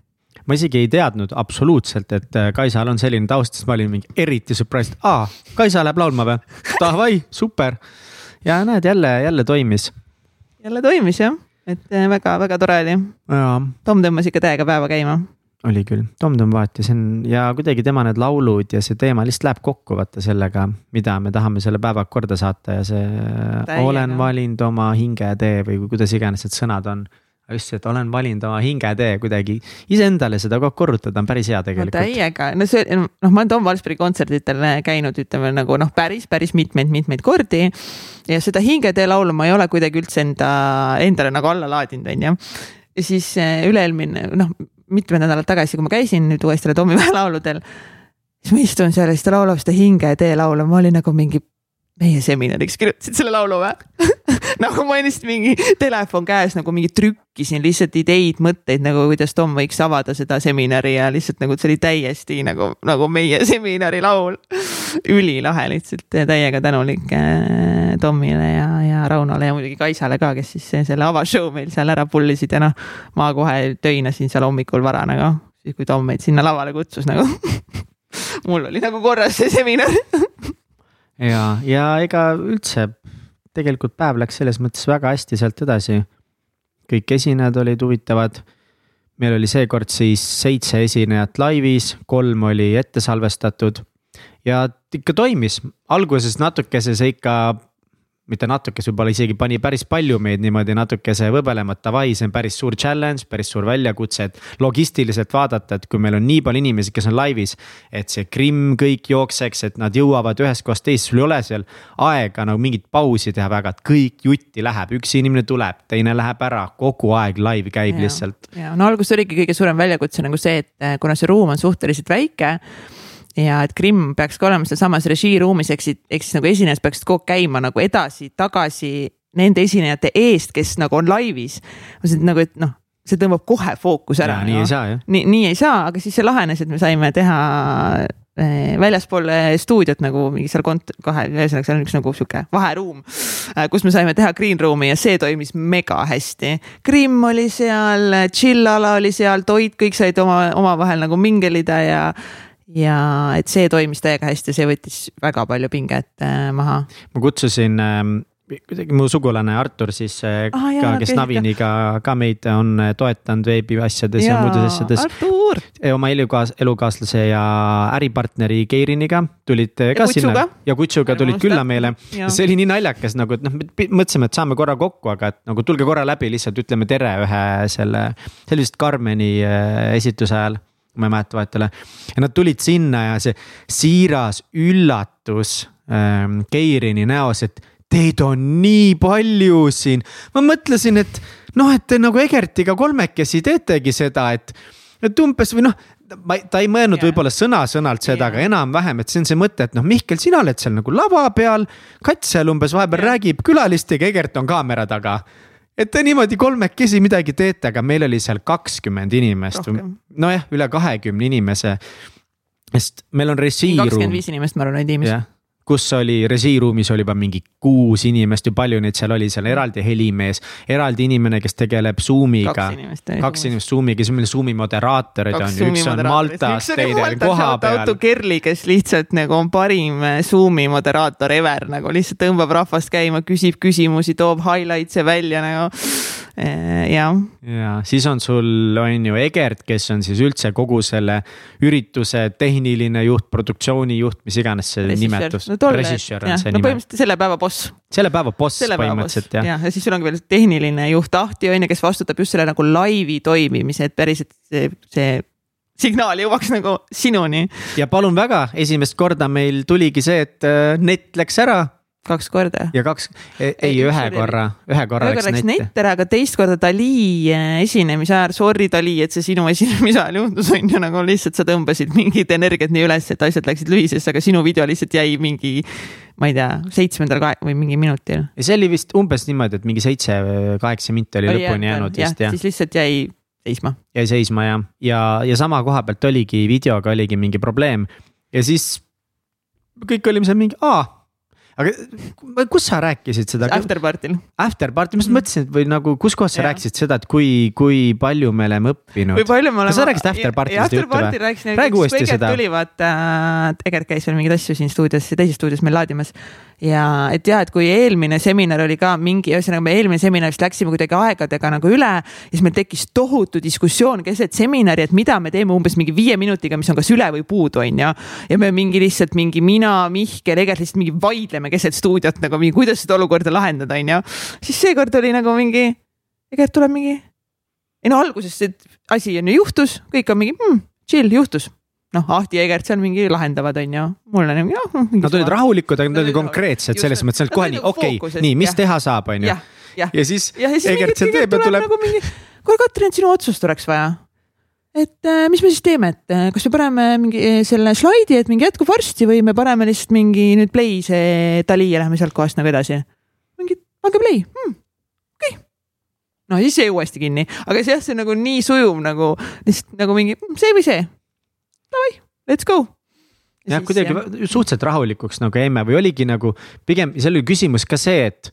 ma isegi ei teadnud absoluutselt, et eh, Kaisal on selline taust, siis ma olin mingi eriti surprised, aa, Kaisa läheb laulma või? Davai, super. ja näed, jälle, jälle toimis. jälle toimis jah, et väga-väga tore oli. Tom tõmbas ikka täiega päeva käima oli küll, Tom Tom vaatas ja kuidagi tema need laulud ja see teema lihtsalt läheb kokku vaata sellega, mida me tahame selle päeva korda saata ja see Täiega. olen valinud oma hingetee või kuidas iganes need sõnad on. just see, et olen valinud oma hingetee kuidagi iseendale seda kogu aeg korrutada on päris hea tegelikult no,. täiega, no see noh, ma olen Tom Valsbergi kontserditel käinud, ütleme nagu noh, päris, päris mitmeid-mitmeid kordi. ja seda hingetee laulu ma ei ole kuidagi üldse enda, endale nagu alla laadinud, on ju ja siis eh, üle-eelmine, noh, mitmed nädalad tagasi, kui ma käisin nüüd uuesti Tommy lauludel, siis ma istun seal ja siis ta laulab seda Hinge tee laulu, ma olin nagu mingi meie seminariks kirjutasid selle laulu või? Nagu ma lihtsalt mingi telefon käes nagu mingi trükkisin lihtsalt ideid, mõtteid nagu kuidas Tom võiks avada seda seminari ja lihtsalt nagu see oli täiesti nagu, nagu meie seminari laul. ülilahe lihtsalt, täiega tänulik äh, Tomile ja, ja Raunole ja muidugi Kaisale ka, kes siis selle avashow meil seal ära pullisid ja noh, ma kohe töinasin seal hommikul vara nagu, siis kui Tom meid sinna lavale kutsus nagu. Mul oli nagu korras see seminar ja, ja ega üldse tegelikult päev läks selles mõttes väga hästi sealt edasi. kõik esinejad olid huvitavad. meil oli seekord siis seitse esinejat laivis, kolm oli ette salvestatud ja ikka toimis, alguses natukese see ikka mitte natuke, võib-olla isegi pani päris palju meid niimoodi natukese võbelema, et davai, see on päris suur challenge, päris suur väljakutse, et logistiliselt vaadata, et kui meil on nii palju inimesi, kes on laivis. et see Krimm kõik jookseks, et nad jõuavad ühest kohast teist, sul ei ole seal aega nagu mingit pausi teha väga, et kõik jutti läheb, üks inimene tuleb, teine läheb ära, kogu aeg live käib ja, lihtsalt. ja no alguses oligi kõige suurem väljakutse nagu see, et eh, kuna see ruum on suhteliselt väike ja et Krimm peaks ka olema sealsamas režiiruumis, ehk siis, ehk siis nagu esinejad peaksid kogu aeg käima nagu edasi-tagasi nende esinejate eest, kes nagu on laivis. nagu, et noh, see tõmbab kohe fookuse ära. nii no. ei saa jah. nii, nii ei saa, aga siis see lahenes, et me saime teha eh, väljaspool eh, stuudiot nagu mingi seal kont-, kahe, ühesõnaga seal on üks nagu sihuke vaheruum, eh, kus me saime teha green room'i ja see toimis mega hästi. Krimm oli seal, chill ala oli seal, Toit, kõik said oma, omavahel nagu mingelida ja ja et see toimis täiega hästi, see võttis väga palju pinget äh, maha. ma kutsusin ähm, kuidagi mu sugulane Artur siis ah, ka, jaa, kes Naviniga ka meid on äh, toetanud veebiasjades ja, ja muudes asjades. oma elukaas-, elukaaslase ja äripartneri Keiriniga tulid ja ka kutsuga. sinna ja Kutsuga tulid külla meile. see oli nii naljakas nagu, et noh, mõtlesime, et saame korra kokku, aga et nagu tulge korra läbi, lihtsalt ütleme tere ühe selle, see oli vist Karmeni esituse ajal ma ei mäleta vahetele. ja nad tulid sinna ja see siiras üllatus ähm, Keirini näos, et teid on nii palju siin. ma mõtlesin, et noh, et te nagu Egertiga kolmekesi teetegi seda, et, et umbes või noh ma, ta ei mõelnud yeah. võib-olla sõna-sõnalt seda yeah., aga enam-vähem, et see on see mõte, et noh, Mihkel, sina oled seal nagu lava peal. Kats seal umbes vahepeal yeah. räägib külalistega, Egert on kaamera taga et te niimoodi kolmekesi midagi teete, aga meil oli seal kakskümmend inimest, nojah, üle kahekümne inimese. sest meil on režiiruum. kakskümmend viis inimest, ma arvan, oli tiimis kus oli režiiruumis oli juba mingi kuus inimest või palju neid seal oli, seal eraldi helimees, eraldi inimene, kes tegeleb Zoom'iga. kaks inimest, kaks inimest Zoom'iga, siis meil Zoom'i moderaatorid on ju, üks on Maltas, teine on kohapeal. Auto Kerli, kes lihtsalt nagu on parim eh, Zoom'i moderaator ever nagu lihtsalt tõmbab rahvast käima, küsib küsimusi, toob highlights'e välja nagu jah. ja siis on sul, on ju Egert, kes on siis üldse kogu selle ürituse tehniline juht, produktsiooni juht, mis iganes see Resisjör. nimetus no,. režissöör on see no, nime. põhimõtteliselt selle päeva boss. selle päeva boss selle põhimõtteliselt jah. jah, ja siis sul on veel tehniline juht Ahti on ju, kes vastutab just selle nagu laivi toimimise, et päriselt see, see signaal jõuaks nagu sinuni. ja palun väga, esimest korda meil tuligi see, et äh, net läks ära kaks korda. ja kaks, ei, ei ühe korra, ühe korra läks nett. nett ära, aga teist korda Dali eh, esinemise ajal, sorry Dali, et see sinu esinemise ajal juhtus, on ju nagu lihtsalt sa tõmbasid mingit energiat nii üles, et asjad läksid lühisesse, aga sinu video lihtsalt jäi mingi. ma ei tea, seitsmendal või mingi minutil. ja see oli vist umbes niimoodi, et mingi seitse-kaheksa minti oli, oli lõpuni jah, jäänud vist jah. siis lihtsalt jäi seisma. jäi seisma jah, ja, ja sama koha pealt oligi videoga oligi mingi probleem ja siis kõik olime seal mingi, aa aga kus sa rääkisid seda? Afterparty'l. Afterparty, ma just mõtlesin, et või nagu, kus kohas sa ja. rääkisid seda, et kui, kui palju me oleme õppinud. kui oleme. kas sa rääkisid Afterparty'st juttu või? rääkisin, uuesti seda. tuli vaata äh,, Egert käis veel mingeid asju siin stuudios, teises stuudios meil laadimas ja et ja, et kui eelmine seminar oli ka mingi, ühesõnaga me eelmine seminarist läksime kuidagi aegadega nagu üle. siis meil tekkis tohutu diskussioon keset seminari, et mida me teeme umbes mingi viie minutiga, mis on kas üle või puudu, on ju. ja me mingi lihtsalt mingi mina, Mihkel, Egert lihtsalt mingi vaidleme keset stuudiot nagu mingi, kuidas seda olukorda lahendada, on ju. siis seekord oli nagu mingi, Egert tuleb mingi. ei no alguses see asi on ju juhtus, kõik on mingi hmm, chill, juhtus noh, Ahti ja Egert seal mingi lahendavad, on ju. mul on nagu jah. Nad olid rahulikud, aga nad olid konkreetsed selles mõttes, et kohe nii, okei okay,, nii, mis jah. teha saab, on ju. ja siis Egert seal teeb ja tuleb. Nagu mingi, kuule Katrin, sinu otsust oleks vaja. et äh, mis me siis teeme, et äh, kas me paneme mingi äh, selle slaidi, et mingi jätkub varsti või me paneme lihtsalt mingi nüüd play see tali ja läheme sealt kohast nagu edasi. mingi, pange play hmm,, okei okay. no siis jäi uuesti kinni, aga see jah, see nagu nii sujuv nagu lihtsalt nagu mingi hmm, see või see davai, let's go. jah, kuidagi jah. suhteliselt rahulikuks nagu jäime või oligi nagu pigem seal oli küsimus ka see, et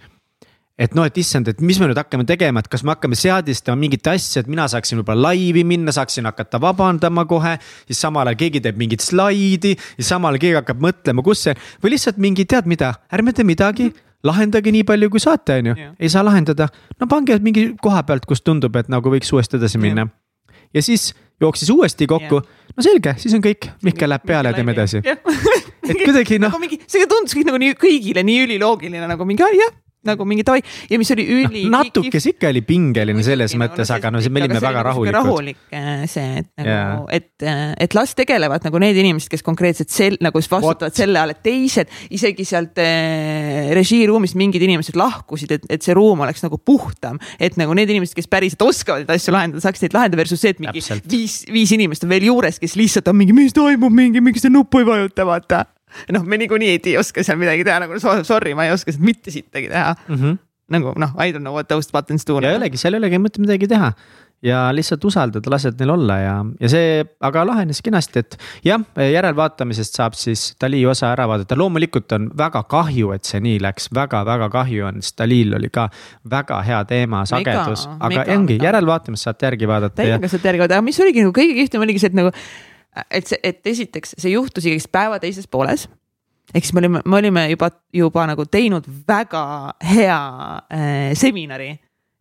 et noh, et issand, et mis me nüüd hakkame tegema, et kas me hakkame seadistama mingit asja, et mina saaksin võib-olla laivi minna, saaksin hakata vabandama kohe. siis samal ajal keegi teeb mingit slaidi, siis samal ajal keegi hakkab mõtlema, kus see või lihtsalt mingi, tead mida, ärme tee midagi lahendage nii palju, kui saate, on ju, ei saa lahendada. no pange mingi koha pealt, kus tundub, et nagu võiks uuesti edasi minna. ja siis jooksis uuesti kokku, no selge, siis on kõik, Mihkel läheb peale ja teeme edasi. et kuidagi noh. nagu mingi, see tundus kõik nagu nii kõigile nii üliloogiline nagu mingi jah nagu mingi davai ja mis oli üli no,. natuke ikka oli pingeline selles no, mõttes, aga no see, me olime väga rahulikud. rahulik äh, see, et nagu yeah., et, äh, et las tegelevad nagu need inimesed, kes konkreetselt sel nagu vastutavad What? selle all, et teised isegi sealt äh, režiiruumist mingid inimesed lahkusid, et, et see ruum oleks nagu puhtam. et nagu need inimesed, kes päriselt oskavad neid asju lahendada, saaksid neid lahendada versus see, et mingi Täpselt. viis, viis inimest on veel juures, kes lihtsalt on mingi, mis toimub, mingi, miks te nuppu ei vajuta, vaata noh, me niikuinii ei oska seal midagi teha, nagu sorry, ma ei oska sealt mitte sittagi teha mm. -hmm. nagu noh, I don't know what those buttons do. ja ei olegi, seal ei olegi mõtet midagi teha ja lihtsalt usaldada, lased neil olla ja, ja see aga lahenes kenasti, et jah, järelvaatamisest saab siis Dali osa ära vaadata, loomulikult on väga kahju, et see nii läks väga,, väga-väga kahju on, sest Dalil oli ka väga hea teema, sagedus, aga ongi järelvaatamist saate järgi vaadata. täiega saate järgi vaadata, aga mis oligi nagu kõige kihvtim oligi see, et nagu et see, et esiteks see juhtus ikkagist päeva teises pooles. ehk siis me olime, me olime juba, juba nagu teinud väga hea äh, seminari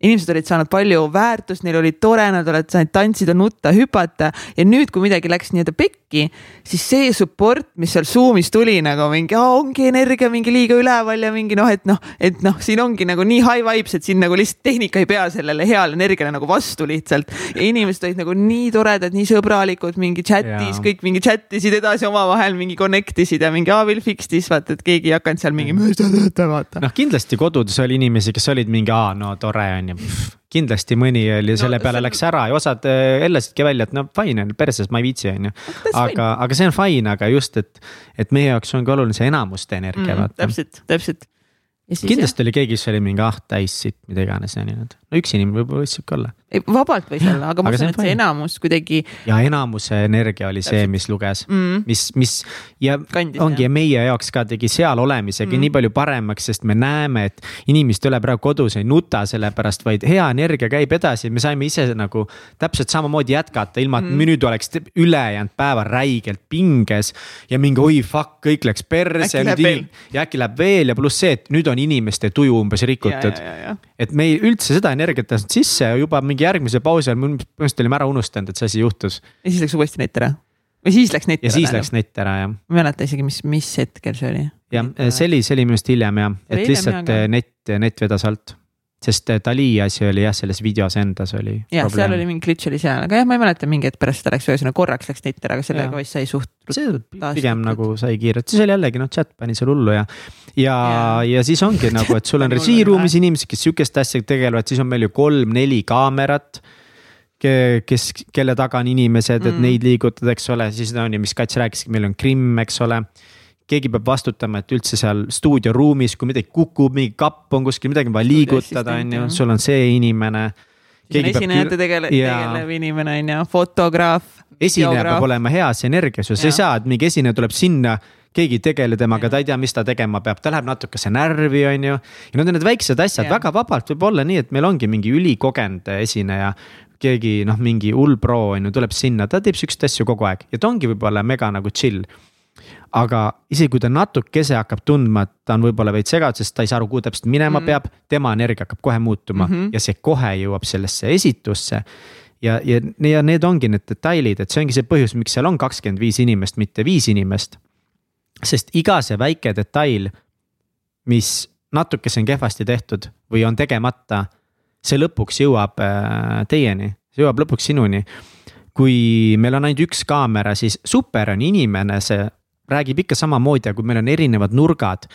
inimesed olid saanud palju väärtust, neil oli tore, nad olid saanud tantsida, nutta, hüpata. Ja nüüd, kui midagi läks nii-öelda pekki, siis see support, mis seal Zoom'is tuli nagu mingi, ongi energia mingi liiga üleval ja mingi noh, et noh, et noh, siin ongi nagu nii high vibes, et siin nagu lihtsalt tehnika ei pea sellele heale energiale nagu vastu lihtsalt. ja inimesed olid nagu nii toredad, nii sõbralikud, mingi chat'is kõik mingi chat isid edasi omavahel, mingi connect isid ja mingi aa, will fix this, vaata, et keegi ei hakanud seal mingi, noh, kindlasti kodudes oli inimesi, kes olid mingi, aa, no tore on ju kindlasti mõni oli no, selle peale see... läks ära ja osad ellasidki äh, välja, et no fine on, perses ma ei viitsi, on ju. aga, aga see on fine, aga just, et, et meie jaoks ongi oluline see enamuste energia mm,. täpselt, täpselt kindlasti jah. oli keegi, kes oli mingi ah täis sitt, mida iganes ja nii edasi. No üks inimene võib-olla võis sihuke olla. vabalt võis olla, aga ma usun, et see enamus kuidagi. ja enamuse energia oli see, mis luges mm., mis, mis ja Kandis, ongi ja meie jaoks ka tegi seal olemisega mm. nii palju paremaks, sest me näeme, et inimesed ei ole praegu kodus, ei nuta selle pärast, vaid hea energia käib edasi, me saime ise nagu täpselt samamoodi jätkata, ilma et mm. nüüd oleks ülejäänud päeva räigelt pinges ja mingi oi fuck, kõik läks perse. ja äkki läheb veel ja pluss see, et nüüd on on inimeste tuju umbes rikutud. et me ei üldse seda energiat lasknud sisse ja juba mingi järgmise pausi ajal me põhimõtteliselt olime ära unustanud, et see asi juhtus. ja siis läks uuesti net ära? või siis läks net ära? ja siis läks net ära jah. ma ei mäleta isegi, mis, mis hetkel see oli. jah, see oli, see oli minu arust hiljem jah, et lihtsalt net, net vedas alt sest Dali asi oli jah, selles videos endas oli. jah, seal oli mingi glitch oli seal, aga jah, ma ei mäleta mingi hetk pärast seda läks, ühesõnaga korraks läks net ära, aga sellega vist sai suht. see pigem nagu sai kiirelt, siis oli jällegi noh, chat pani seal hullu ja. ja, ja siis ongi nagu, et sul on režiiruumis inimesed, kes sihukeste asjadega tegelevad, siis on meil ju kolm-neli kaamerat kes, kelle taga on inimesed, et mm. neid liigutada, eks ole, siis on ju, mis Kats rääkis, meil on Krimm, eks ole keegi peab vastutama, et üldse seal stuudioruumis, kui midagi kukub, mingi kapp on kuskil, midagi on vaja liigutada, on ju, sul on see inimene. esinejate tegele, tegelev inimene on ju, fotograaf. esineja peab olema heas energias ju, sa ei saa, et mingi esineja tuleb sinna keegi ei tegele temaga, ta ei tea, mis ta tegema peab, ta läheb natukese närvi, on ju. ja need on need väiksed asjad, väga vabalt võib olla nii, et meil ongi mingi ülikogenud esineja. keegi noh, mingi hull pro on ju, tuleb sinna, ta teeb siukseid asju kogu aeg. Ja ta ongi võib-olla mega nagu chill aga isegi kui ta natukese hakkab tundma, et ta on võib-olla veits segaduses, ta ei saa aru, kuhu täpselt minema mm. peab, tema energia hakkab kohe muutuma mm -hmm. ja see kohe jõuab sellesse esitusse. ja, ja, ja need ongi need detailid, et see ongi see põhjus, miks seal on kakskümmend viis inimest, mitte viis inimest. sest iga see väike detail, mis natukese on kehvasti tehtud või on tegemata, see lõpuks jõuab äh, teieni, see jõuab lõpuks sinuni kui meil on ainult üks kaamera, siis super on inimene, see räägib ikka samamoodi, aga kui meil on erinevad nurgad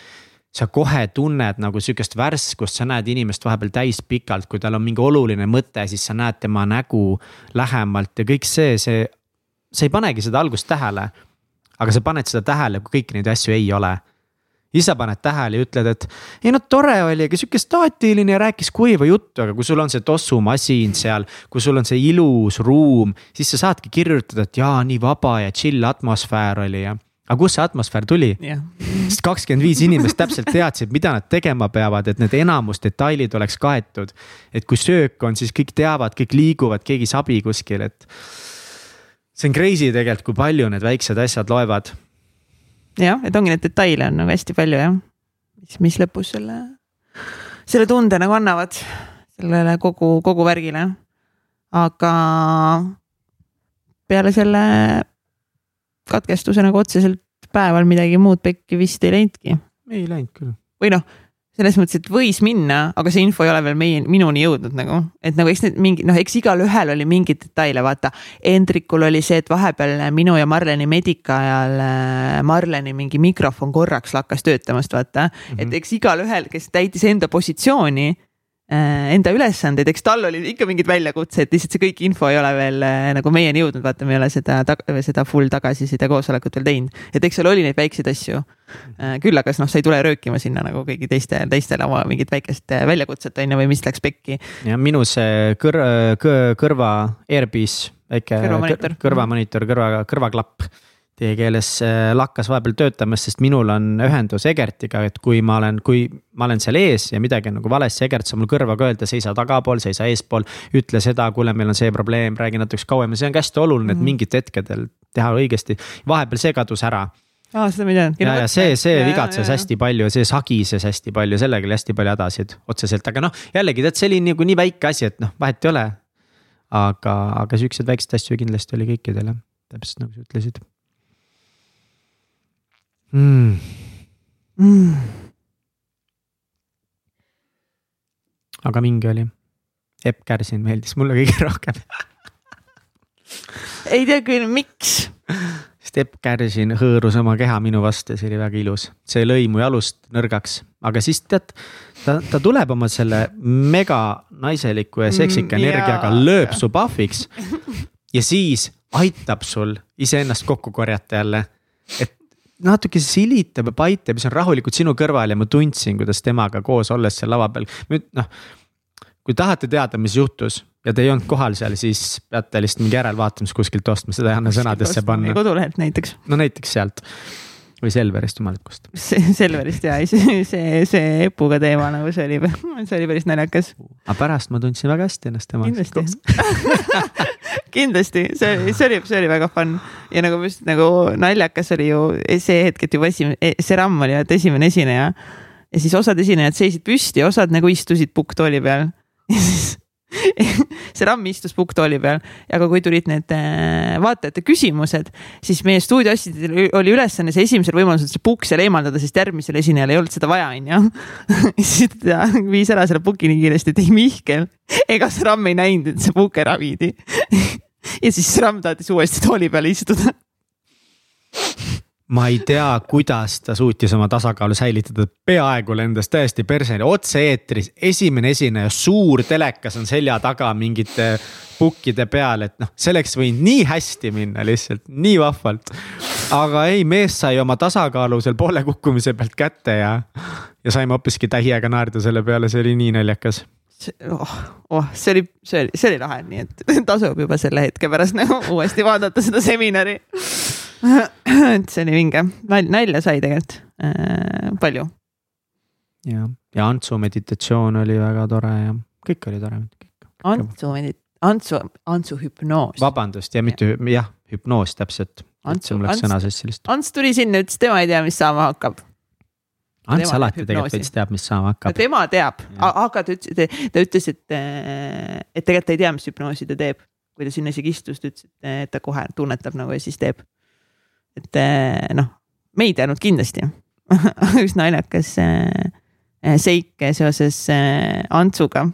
sa kohe tunned nagu sihukest värskust, sa näed inimest vahepeal täispikalt, kui tal on mingi oluline mõte, siis sa näed tema nägu lähemalt ja kõik see, see. sa ei panegi seda algust tähele. aga sa paned seda tähele, kui kõiki neid asju ei ole. sa paned tähele ja ütled, et ei no tore oli, aga sihuke staatiline ja rääkis kuiva juttu, aga kui sul on see tossumasin seal. kui sul on see ilus ruum, siis sa saadki kirjutada, et jaa, nii vaba ja chill atmosfäär oli ja aga kust see atmosfäär tuli? sest kakskümmend viis inimest täpselt teadsid, mida nad tegema peavad, et need enamus detailid oleks kaetud. et kui söök on, siis kõik teavad, kõik liiguvad, keegi sabi kuskil, et. see on crazy tegelikult, kui palju need väiksed asjad loevad. jah, et ongi neid detaile on nagu hästi palju jah, mis, mis lõpus selle, selle tunde nagu annavad sellele kogu, kogu värgile. aga peale selle katkestuse nagu otseselt päeval midagi muud pekki vist ei läinudki. ei läinud küll. või noh, selles mõttes, et võis minna, aga see info ei ole veel meie, minuni jõudnud nagu, et nagu eks need mingi noh, eks igalühel oli mingeid detaile, vaata. Hendrikul oli see, et vahepeal minu ja Marleni medika ajal äh, Marleni mingi mikrofon korraks lakkas töötamast, vaata mm. -hmm. et eks igalühel, kes täitis enda positsiooni enda ülesandeid, eks tal oli ikka mingid väljakutsed, lihtsalt see kõik info ei ole veel äh, nagu meieni jõudnud, vaata, me ei ole seda, seda full tagasiside koosolekut veel teinud. et eks seal oli neid väikseid asju. Äh, küll aga noh, sa ei tule röökima sinna nagu kõigi teiste, teistele oma mingit väikest väljakutset on ju, või mis läks pekki. ja minu see kõr-, kõrva Airpiece, väike kõrvamonitor, kõrvamonitor, kõrva, kõrvaklapp teie keeles äh, lakkas vahepeal töötamast, sest minul on ühendus Egertiga, et kui ma olen, kui ma olen seal ees ja midagi on nagu valesti, Egert saab mul kõrvaga öelda, seisa tagapool, seisa eespool. ütle seda, kuule, meil on see probleem, räägi natuke kauem ja see on ka hästi oluline, et mhm. mingitel hetkedel teha õigesti. vahepeal see kadus ära aa, seda ma ei teadnud. ja, ja see, see vigatses ja, hästi palju, see sagises hästi palju, sellega oli hästi palju hädasid otseselt, aga noh, jällegi tead, see oli nagu nii väike asi, et noh, vahet ei ole. aga, aga siukseid väikseid asju kindlasti oli kõikidel jah, täpselt nagu sa ütlesid mm.. Mm. aga mingi oli, Epp Kärsin meeldis mulle kõige rohkem ei tea küll, miks. sest Epp Kärsin hõõrus oma keha minu vastu ja see oli väga ilus, see lõi mu jalust nõrgaks, aga siis tead, ta, ta tuleb oma selle mega naiseliku ja seksika mm, energiaga, lööb su pahviks. ja siis aitab sul iseennast kokku korjata jälle. et natuke silitab ja paitab ja siis on rahulikult sinu kõrval ja ma tundsin, kuidas temaga koos olles seal lava peal, nüüd noh. kui tahate teada, mis juhtus ja te ei olnud kohal seal, siis peate lihtsalt mingi järelvaatamist kuskilt ostma, seda ei anna sõnadesse panna. kodulehelt näiteks. no näiteks sealt või Selverist, jumal ütkost. Selverist ja see, see, see Epuga teema nagu see oli, see oli päris naljakas. aga pärast ma tundsin väga hästi ennast temaga. kindlasti kindlasti, see, see oli, see oli väga fun ja nagu just nagu naljakas oli ju see hetk, et juba esimene, see Ramm oli vaata esimene esineja. ja siis osad esinejad seisid püsti, osad nagu istusid pukktooli peal ja siis see Ramm istus pukktooli peal, aga kui tulid need äh, vaatajate küsimused, siis meie stuudioasjadel oli ülesanne see esimesel võimalusel see pukk seal eemaldada, sest järgmisel esinejal ei olnud seda vaja, onju. siis ta viis ära selle puki nii kiiresti, et ei Mihkel ega see Ramm ei näinud, et see pukk ära viidi. Ja siis Ramm tahtis uuesti tooli peale istuda ma ei tea, kuidas ta suutis oma tasakaalu säilitada, peaaegu lendas täiesti perseni, otse-eetris, esimene esineja, suur telekas on selja taga mingite pukkide peal, et noh, see oleks võinud nii hästi minna lihtsalt, nii vahvalt. aga ei, mees sai oma tasakaalu seal poole kukkumise pealt kätte ja, ja saime hoopiski täiega naerda selle peale, see oli nii naljakas. Oh, oh, see oli, see oli, see oli lahe, nii et tasub juba selle hetke pärast nagu uuesti vaadata seda seminari et see oli vinge, nalja sai tegelikult äh, palju. ja, ja Antsu meditatsioon oli väga tore ja kõik oli tore. Antsu medit-, Antsu, Antsu hüpnoos. vabandust ja mitte jah, hüpnoos täpselt. Antsu, lihtsalt. Ants tuli sinna, ütles, tema ei tea, mis saama hakkab. Ants alati tegelikult veits teab, mis saama hakkab. tema teab, aga ta ütles, ta ütles, et, et tegelikult ta ei tea, mis hüpnoosi ta teeb. kui ta sinna isegi istus, ta ütles, et ta kohe tunnetab nagu ja siis teeb et eh, noh, me ei teadnud kindlasti üsna naljakas eh, seik seoses eh, Antsuga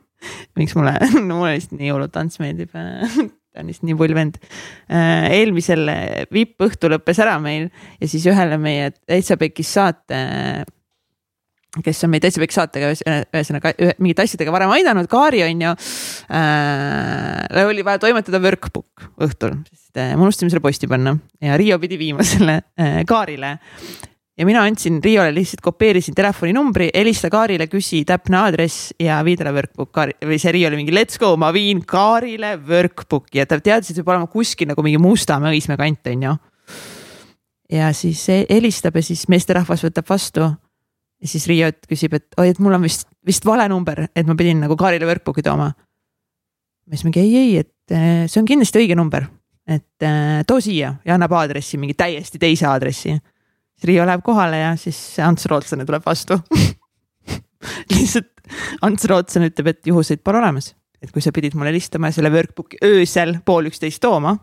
miks mulle mulle lihtsalt nii hullult Ants meeldib ta on lihtsalt nii pull vend. eelmisel vippõhtu lõppes ära meil ja siis ühele meie täitsa pekis saate kes on meid pikk saatega ühesõnaga mingite asjadega varem aidanud, Kaari on ju äh,. oli vaja toimetada workbook õhtul, sest äh, me unustasime selle posti panna ja Riio pidi viima selle äh, Kaarile. ja mina andsin Riiole lihtsalt kopeerisin telefoninumbri, helista Kaarile, küsi täpne aadress ja vii talle workbook Kaari või see Riio oli mingi let's go, ma viin Kaarile workbook'i ja ta teadis, et see peab olema kuskil nagu mingi Mustamäe, Õismäe kant on ju ja siis he- helistab ja siis meesterahvas võtab vastu. Ja siis Riiot küsib, et oi, et mul on vist, vist vale number, et ma pidin nagu Kaarile workbook'i tooma. siis mingi ei, ei, et eh, see on kindlasti õige number, et eh, too siia ja annab aadressi, mingi täiesti teise aadressi. siis Riio läheb kohale ja siis Ants Rootslane tuleb vastu lihtsalt Ants Rootslane ütleb, et juhuseid pole olemas, et kui sa pidid mulle helistama ja selle workbook'i öösel pool üksteist tooma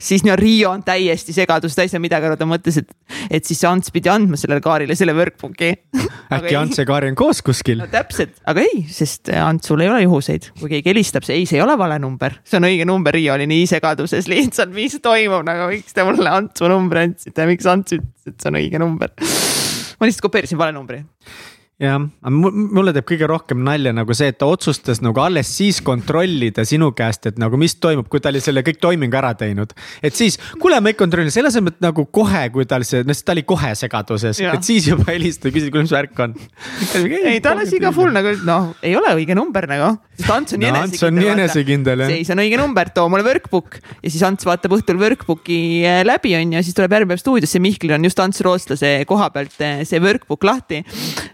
siis no Riio on täiesti segadus, ta ei saa midagi aru, ta mõtles, et, et siis see Ants pidi andma sellele Kaarile selle workbook'i. äkki Ants ja Kaari on koos kuskil? No täpselt, aga ei, sest Antsul ei ole juhuseid, kui keegi helistab, see ei, see ei ole vale number, see on õige number, Riio oli nii segaduses lihtsalt, mis toimub, nagu miks te mulle Antsu numbri andsite, miks Ants ütles, et see on õige number. ma lihtsalt kopeerisin vale numbri jah, aga mulle teeb kõige rohkem nalja nagu see, et ta otsustas nagu alles siis kontrollida sinu käest, et nagu mis toimub, kui ta oli selle kõik toimingu ära teinud. et siis, kuule, ma ei kontrolli, selle asemel, et nagu kohe, kui tal see, noh, ta oli kohe segaduses, et siis juba helistada, küsida, kuule, mis värk on. ei, ta alles iga full nagu noh, ei ole õige number nagu, sest Ants on nii no, enesekindel. Enesekindel jah. seis on õige number, too mulle workbook ja siis Ants vaatab õhtul workbook'i eh, läbi on ju, siis tuleb järgmine päev stuudiosse, Mihklil on just Ants Rootslase koha pealt eh, see workbook lahti.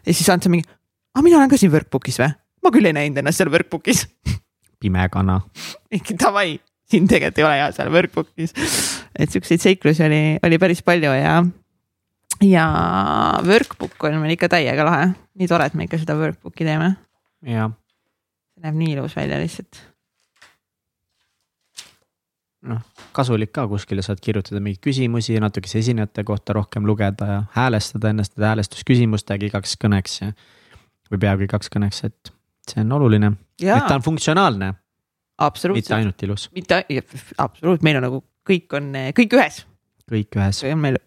ja siis Ants on mingi, aga mina olen ka siin workbook'is või? ma küll ei näinud ennast seal workbook'is. pime kana. ikka davai, siin tegelikult ei ole hea seal workbook'is. et siukseid seiklusi oli, oli päris palju ja, ja workbook on meil ikka täiega lahe. nii tore, et me ikka seda workbook'i teeme. jah. see näeb nii ilus välja lihtsalt noh, kasulik ka kuskile saad kirjutada mingeid küsimusi, natukese esinejate kohta rohkem lugeda ja häälestada ennast häälestusküsimustega igaks kõneks ja. või peaaegu igaks kõneks, et see on oluline, et ta on funktsionaalne. mitte ainult ilus. mitte, absoluutselt, meil on nagu kõik on, kõik ühes. kõik ühes. meil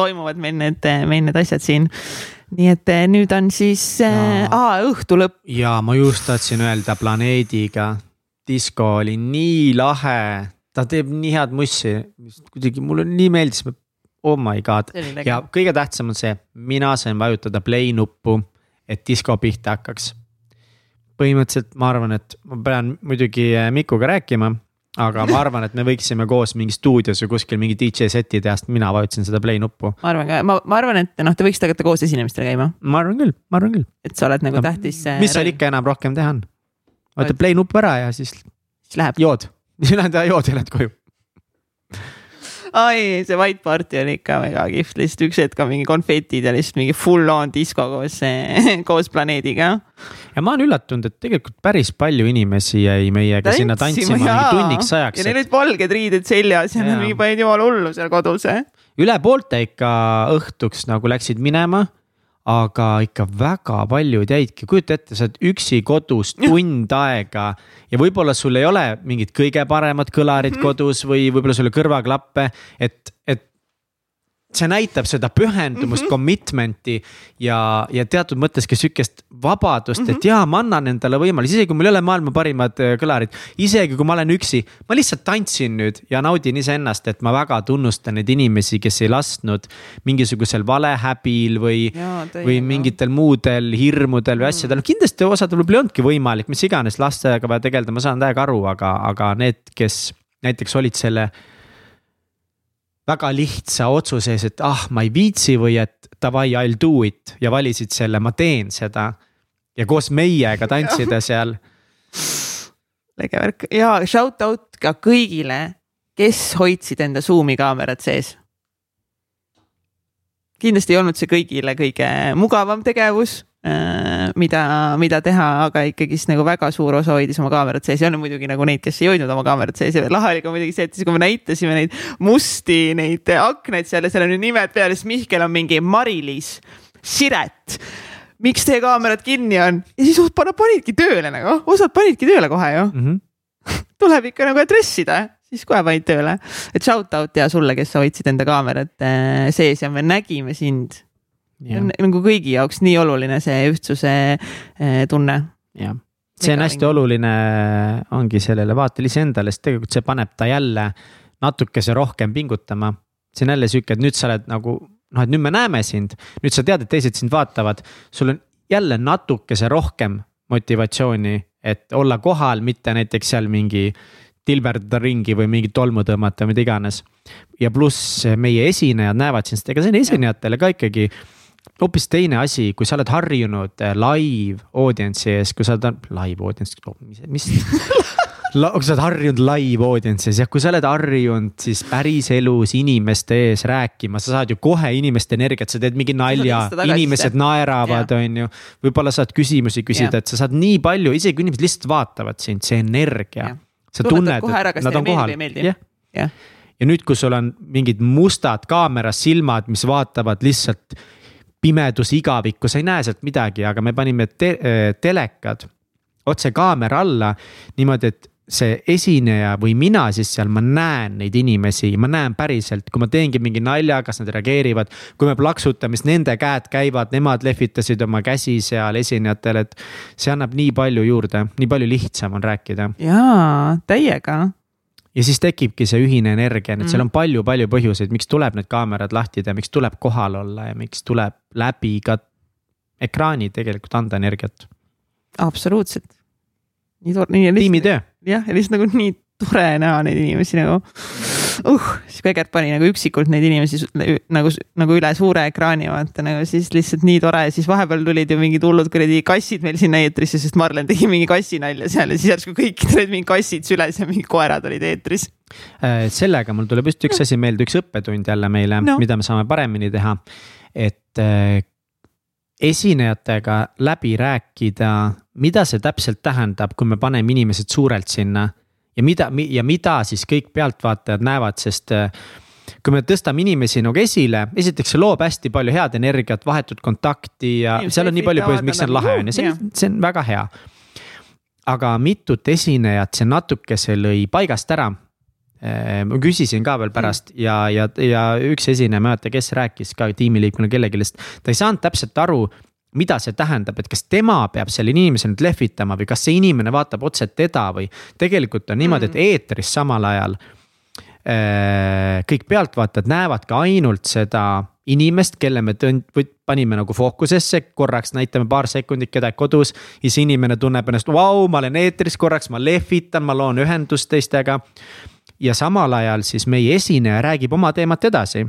toimuvad meil need, meil need asjad siin. nii et eh, nüüd on siis äh, aa, õhtu lõpp. ja ma just tahtsin öelda planeediga, disko oli nii lahe ta teeb nii head mussi, kuidagi mulle nii meeldis, oh my god. ja kõige tähtsam on see, mina sain vajutada play nuppu, et disko pihta hakkaks. põhimõtteliselt ma arvan, et ma pean muidugi äh, Mikuga rääkima, aga ma arvan, et me võiksime koos mingi stuudios või kuskil mingi DJ seti teha, sest mina vajutasin seda play nuppu. ma arvan ka, ma, ma arvan, et noh, te võiksite hakata koos esinemistel käima. ma arvan küll, ma arvan küll. et sa oled nagu no, tähtis. mis seal ikka enam rohkem teha on? vajutad play nuppu ära ja siis. siis läheb. jood siis lähed jood ja lähed koju. ai, see White Party oli ikka väga kihvt, lihtsalt üks hetk on mingi konfetid ja lihtsalt mingi full on disko koos, koos planeediga. ja ma olen üllatunud, et tegelikult päris palju inimesi jäi meiega Tantsima, sinna tantsima mingi tunniks ajaks. ja neil olid valged riided seljas ja nad mingi panid jumala hullu seal kodus. üle poolte ikka õhtuks nagu läksid minema aga ikka väga paljud jäidki, kujuta ette, sa oled üksi kodus tund aega ja võib-olla sul ei ole mingit kõige paremat kõlarit mm -hmm. kodus või võib-olla sul ei ole kõrvaklappe, et, et see näitab seda pühendumust mm, -hmm. commitment'i ja, ja teatud mõttes ka sihukest vabadust mm, -hmm. et mhm. jaa, ma annan endale võimaluse, isegi kui mul ei ole maailma parimad äh, kõlarid. isegi kui ma olen üksi, ma lihtsalt tantsin nüüd ja naudin iseennast, et ma väga tunnustan neid inimesi, kes ei lasknud mingisugusel valehäbil või, või mingitel muudel hirmudel või asjadel, mhm. kindlasti osadel võib-olla ei olnudki võimalik, mis iganes lastega vaja tegeleda, ma saan täiega aru, aga, aga need, kes näiteks olid selle väga lihtsa otsuse ees, et ah, ma ei viitsi või et davai, I will do it ja valisid selle, ma teen seda. ja koos meiega tantsida seal. äge värk ja shout out ka kõigile, kes hoidsid enda Zoom'i kaamerat sees. kindlasti ei olnud see kõigile kõige mugavam tegevus mida, mida teha, aga ikkagist nagu väga suur osa hoidis oma kaamerat sees. Ja on muidugi nagu neid, kes ei hoidnud oma kaamerat sees. Ja lahe oli ka muidugi see, et siis kui me näitasime neid musti, neid aknaid seal ja seal on ju nimed peal, siis Mihkel on mingi Mari-Liis Siret. Miks teie kaamerad kinni on? Ja siis nad panidki tööle nagu, osad panidki tööle kohe ju mm. -hmm. tuleb ikka nagu adressida, siis kohe panid tööle, et shout out ja sulle, kes sa hoidsid enda kaamerat äh, sees ja me nägime sind on nagu kõigi jaoks nii oluline see ühtsuse eh, tunne. jah, see on hästi oluline, ongi sellele vaatele iseendale, sest tegelikult see paneb ta jälle natukese rohkem pingutama. see on jälle sihuke, et nüüd sa oled nagu noh, et nüüd me näeme sind, nüüd sa tead, et teised sind vaatavad, sul on jälle natukese rohkem motivatsiooni, et olla kohal, mitte näiteks seal mingi tilberdada ringi või mingit tolmu tõmmata, mida iganes. ja pluss meie esinejad näevad sind, ega see on esinejatele ka ikkagi hoopis teine asi, kui sa oled harjunud eh, live audience'i ees, kui sa oled live audience, mis, mis kui sa oled harjunud live audience'is ja kui sa oled harjunud siis päriselus inimeste ees rääkima, sa saad ju kohe inimeste energiat, sa teed mingi nalja, inimesed naeravad, on ju. võib-olla saad küsimusi küsida, et sa saad nii palju, isegi kui inimesed lihtsalt vaatavad sind, see energia. sa tunned, et nad on kohal. jah, ja nüüd, kui sul on mingid mustad kaameras silmad, mis vaatavad lihtsalt pimedus, igavikku, sa ei näe sealt midagi, aga me panime te äh, telekad otse kaamera alla niimoodi, et see esineja või mina siis seal, ma näen neid inimesi, ma näen päriselt, kui ma teengi mingi nalja, kas nad reageerivad. kui me plaksutame, siis nende käed käivad, nemad lehvitasid oma käsi seal esinejatele, et see annab nii palju juurde, nii palju lihtsam on rääkida. jaa, täiega ja siis tekibki see ühine energia, nii et mm. seal on palju-palju põhjuseid, miks tuleb need kaamerad lahti teha, miks tuleb kohal olla ja miks tuleb läbi ka ekraani tegelikult anda energiat. absoluutselt. nii tore, nii. tiimitöö. jah, ja lihtsalt nagu nii tore näha neid inimesi nagu uh, siis kui Egert pani nagu üksikult neid inimesi nagu, nagu üle suure ekraani vaata nagu siis lihtsalt nii tore, siis vahepeal tulid ju mingid hullud kuradi kassid meil sinna eetrisse, sest Marlen tegi mingi kassinalja seal ja siis järsku kõikidel olid mingi kassid süles ja mingid koerad olid eetris. Äh, sellega mul tuleb just üks asi meelde, üks õppetund jälle meile no., mida me saame paremini teha. et äh, esinejatega läbi rääkida, mida see täpselt tähendab, kui me paneme inimesed suurelt sinna ja mida ja mida siis kõik pealtvaatajad näevad, sest äh, kui me tõstame inimesi nagu esile, esiteks see loob hästi palju head energiat, vahetut kontakti ja Inimesed seal on nii palju põhjusi, miks see on lahe on ja see on, see on väga hea. aga mitut esinejat see natukese lõi paigast ära. Äh, ma küsisin ka veel pärast mm. ja, ja, ja üks esineja, ma ei mäleta, kes rääkis ka tiimiliikmena kellelegi, ta ei saanud täpselt aru mida see tähendab, et kas tema peab selle inimese nüüd lehvitama või kas see inimene vaatab otse teda või. tegelikult on niimoodi, et mm. eetris samal ajal äh, kõik pealtvaatajad näevad ka ainult seda inimest, kelle me tõnd-, panime nagu fookusesse, korraks näitame paar sekundit kedagi kodus. ja siis inimene tunneb ennast, vau, ma olen eetris korraks, ma lehvitan, ma loon ühendust teistega. ja samal ajal siis meie esineja räägib oma teemat edasi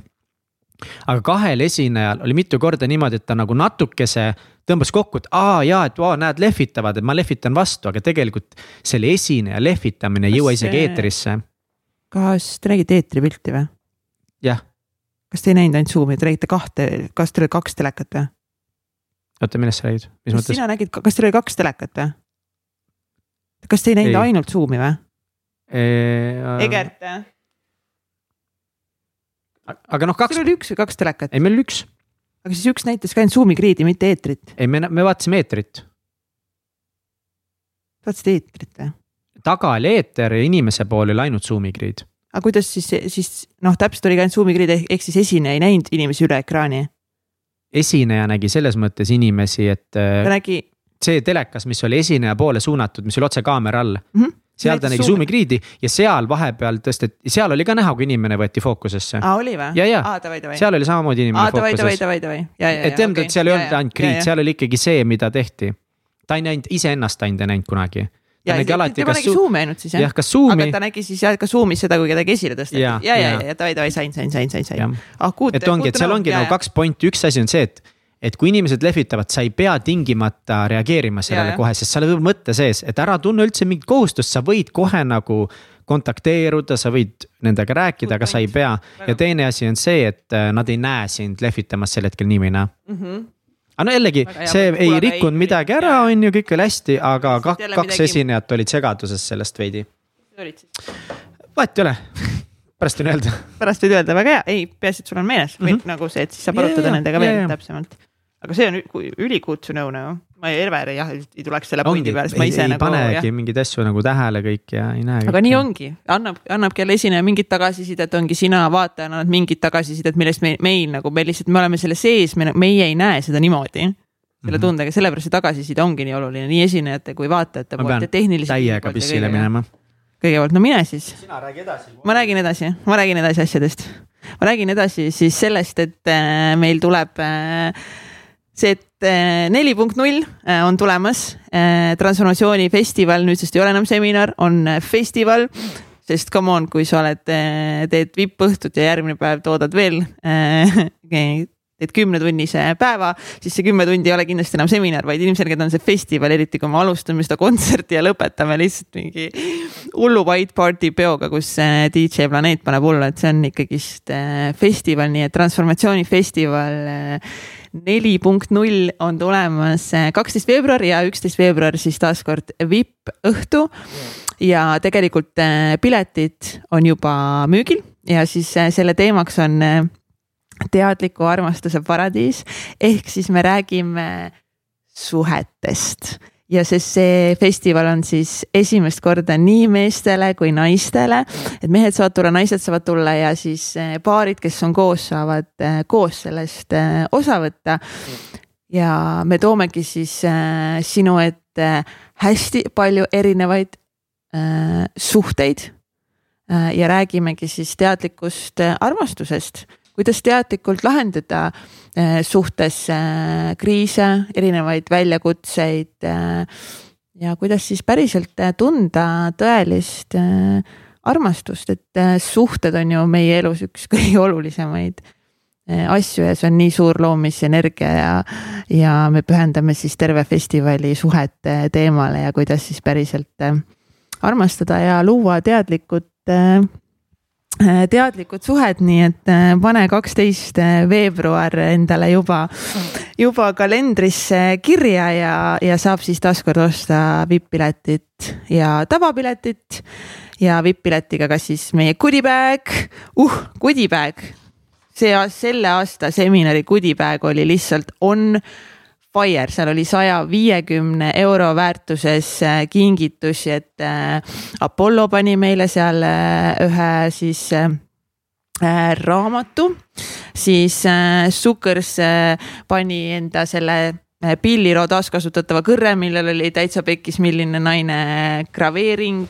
aga kahel esinejal oli mitu korda niimoodi, et ta nagu natukese tõmbas kokku, et aa jaa, et vau, näed, lehvitavad, et ma lehvitan vastu, aga tegelikult selle esineja lehvitamine ei jõua isegi eetrisse. kas te nägite eetripilti või? jah. kas te ei näinud ainult Zoom'i, te nägite kahte, kas teil oli kaks telekat või? oota, millest sa räägid, mis mõttes? sina nägid, kas teil oli kaks telekat või? kas te ei näinud ei. ainult Zoom'i või? Egert aga noh, kaks. sul oli üks või kaks telekat? ei, meil oli üks. aga siis üks näitas ka ainult Zoom'i grid'i, mitte eetrit. ei, me, me vaatasime eetrit. vaatasite eetrit või? taga oli eeter ja inimese pool oli ainult Zoom'i grid. aga kuidas siis, siis noh, täpselt oligi ainult Zoom'i grid ehk siis esineja ei näinud inimesi üle ekraani? esineja nägi selles mõttes inimesi, et. ta nägi. see telekas, mis oli esineja poole suunatud, mis oli otse kaamera all mm. -hmm seal ta nägi Zoom'i grid'i ja seal vahepeal tõsteti, seal oli ka näha, kui inimene võeti fookusesse. aa, oli või? ja, ja seal oli samamoodi inimene aa, fookuses. et tähendab, et seal ei olnud ainult grid, seal oli ikkagi see, mida tehti. ta ei näinud iseennast, ta ei näinud kunagi ta ja, nägi alati, tema nägi Zoom'i ainult siis jah? jah, kas Zoom'i. aga ta nägi siis jah, ka Zoom'is seda, kui kedagi esile tõsteti. ja, ja, ja, ja davai, davai, sain, sain, sain, sain, sain. ah kuud. et ongi, et seal ongi nagu kaks pointi, üks asi on see, et et kui inimesed lehvitavad, sa ei pea tingimata reageerima sellele ja, kohe, sest seal võib mõte sees, et ära tunne üldse mingit kohustust, sa võid kohe nagu kontakteeruda, sa võid nendega rääkida, aga sa ei pea. ja teine asi on see, et äh, nad ei näe sind lehvitamas sel hetkel nii või naa mm. -hmm aga no jällegi, see ei rikkunud midagi ära, on ju, kõik oli hästi, aga kaks, kaks esinejat olid segaduses sellest veidi. vahet ei ole. Pärast võin öelda. pärast võid öelda, väga hea, ei, peaasi, et sul on meeles. Mm, -hmm. nagu see, et siis saab arutada nendega veel yeah, täpsemalt aga see on ülikutsu nõu nagu, ma Elver jah ei tuleks selle pundi peale, sest ma ise ei, nagu. panegi mingeid asju nagu tähele kõik ja ei näe. aga nii ongi, annab, annabki jälle esineja mingit tagasisidet, ongi sina vaatajana annad mingit tagasisidet, millest me, meil nagu, me lihtsalt, me oleme selle sees, me, meie ei näe seda niimoodi. selle mhm. tundega, sellepärast see tagasiside ongi nii oluline nii esinejate kui vaatajate poolt ja tehniliselt. täiega pissile minema. kõigepealt, no mine siis. sina räägi edasi. ma räägin edasi, ma räägin edasi asjadest. ma räägin edasi siis sellest, et äh, meil tuleb äh, see, et eh, neli punkt null eh, on tulemas. Eh, transformatsioonifestival, nüüdsest ei ole enam seminar, on festival. sest come on, kui sa oled, teed vippõhtut ja järgmine päev toodad veel teed kümnetunnise päeva, siis see kümme tundi ei ole kindlasti enam seminar, vaid ilmselgelt on see festival, eriti kui me alustame seda kontserti ja lõpetame lihtsalt mingi hullu white party peoga, kus DJ Planeet paneb hullu, et see on ikkagist festival, nii et transformatsioonifestival neli punkt null on tulemas kaksteist veebruar ja üksteist veebruar siis taaskord vippõhtu. ja tegelikult piletid on juba müügil ja siis selle teemaks on teadliku armastuse paradiis ehk siis me räägime suhetest ja sest see festival on siis esimest korda nii meestele kui naistele, et mehed saavad tulla, naised saavad tulla ja siis eh, paarid, kes on koos, saavad eh, koos sellest eh, osa võtta. ja me toomegi siis sinu ette hästi palju erinevaid suhteid. Ja räägimegi siis teadlikust armastusest kuidas teadlikult lahendada äh, suhtes äh, kriise, erinevaid väljakutseid äh, ja kuidas siis päriselt tunda tõelist armastust, et suhted on ju meie elus üks kõige olulisemaid asju ja see on nii suur loomisenergia ja, ja me pühendame siis terve festivali suhete teemale ja kuidas siis päriselt armastada ja luua teadlikud teadlikud suhed, nii et äh, pane kaksteist äh, veebruar endale juba, juba kalendrisse kirja ja, ja saab siis taaskord osta vipp-piletit ja tavapiletit. ja vipp-piletiga kas siis meie goodie bag, uh, goodie bag. see, selle aasta seminari goodie bag oli lihtsalt on Fire, seal oli saja viiekümne euro väärtuses äh, kingitusi, et äh, Apollo pani meile seal äh, ühe siis raamatu, siis Sukkers pani enda selle Pilliro taaskasutatava kõrre, millel oli täitsa pekkis, milline naine graveering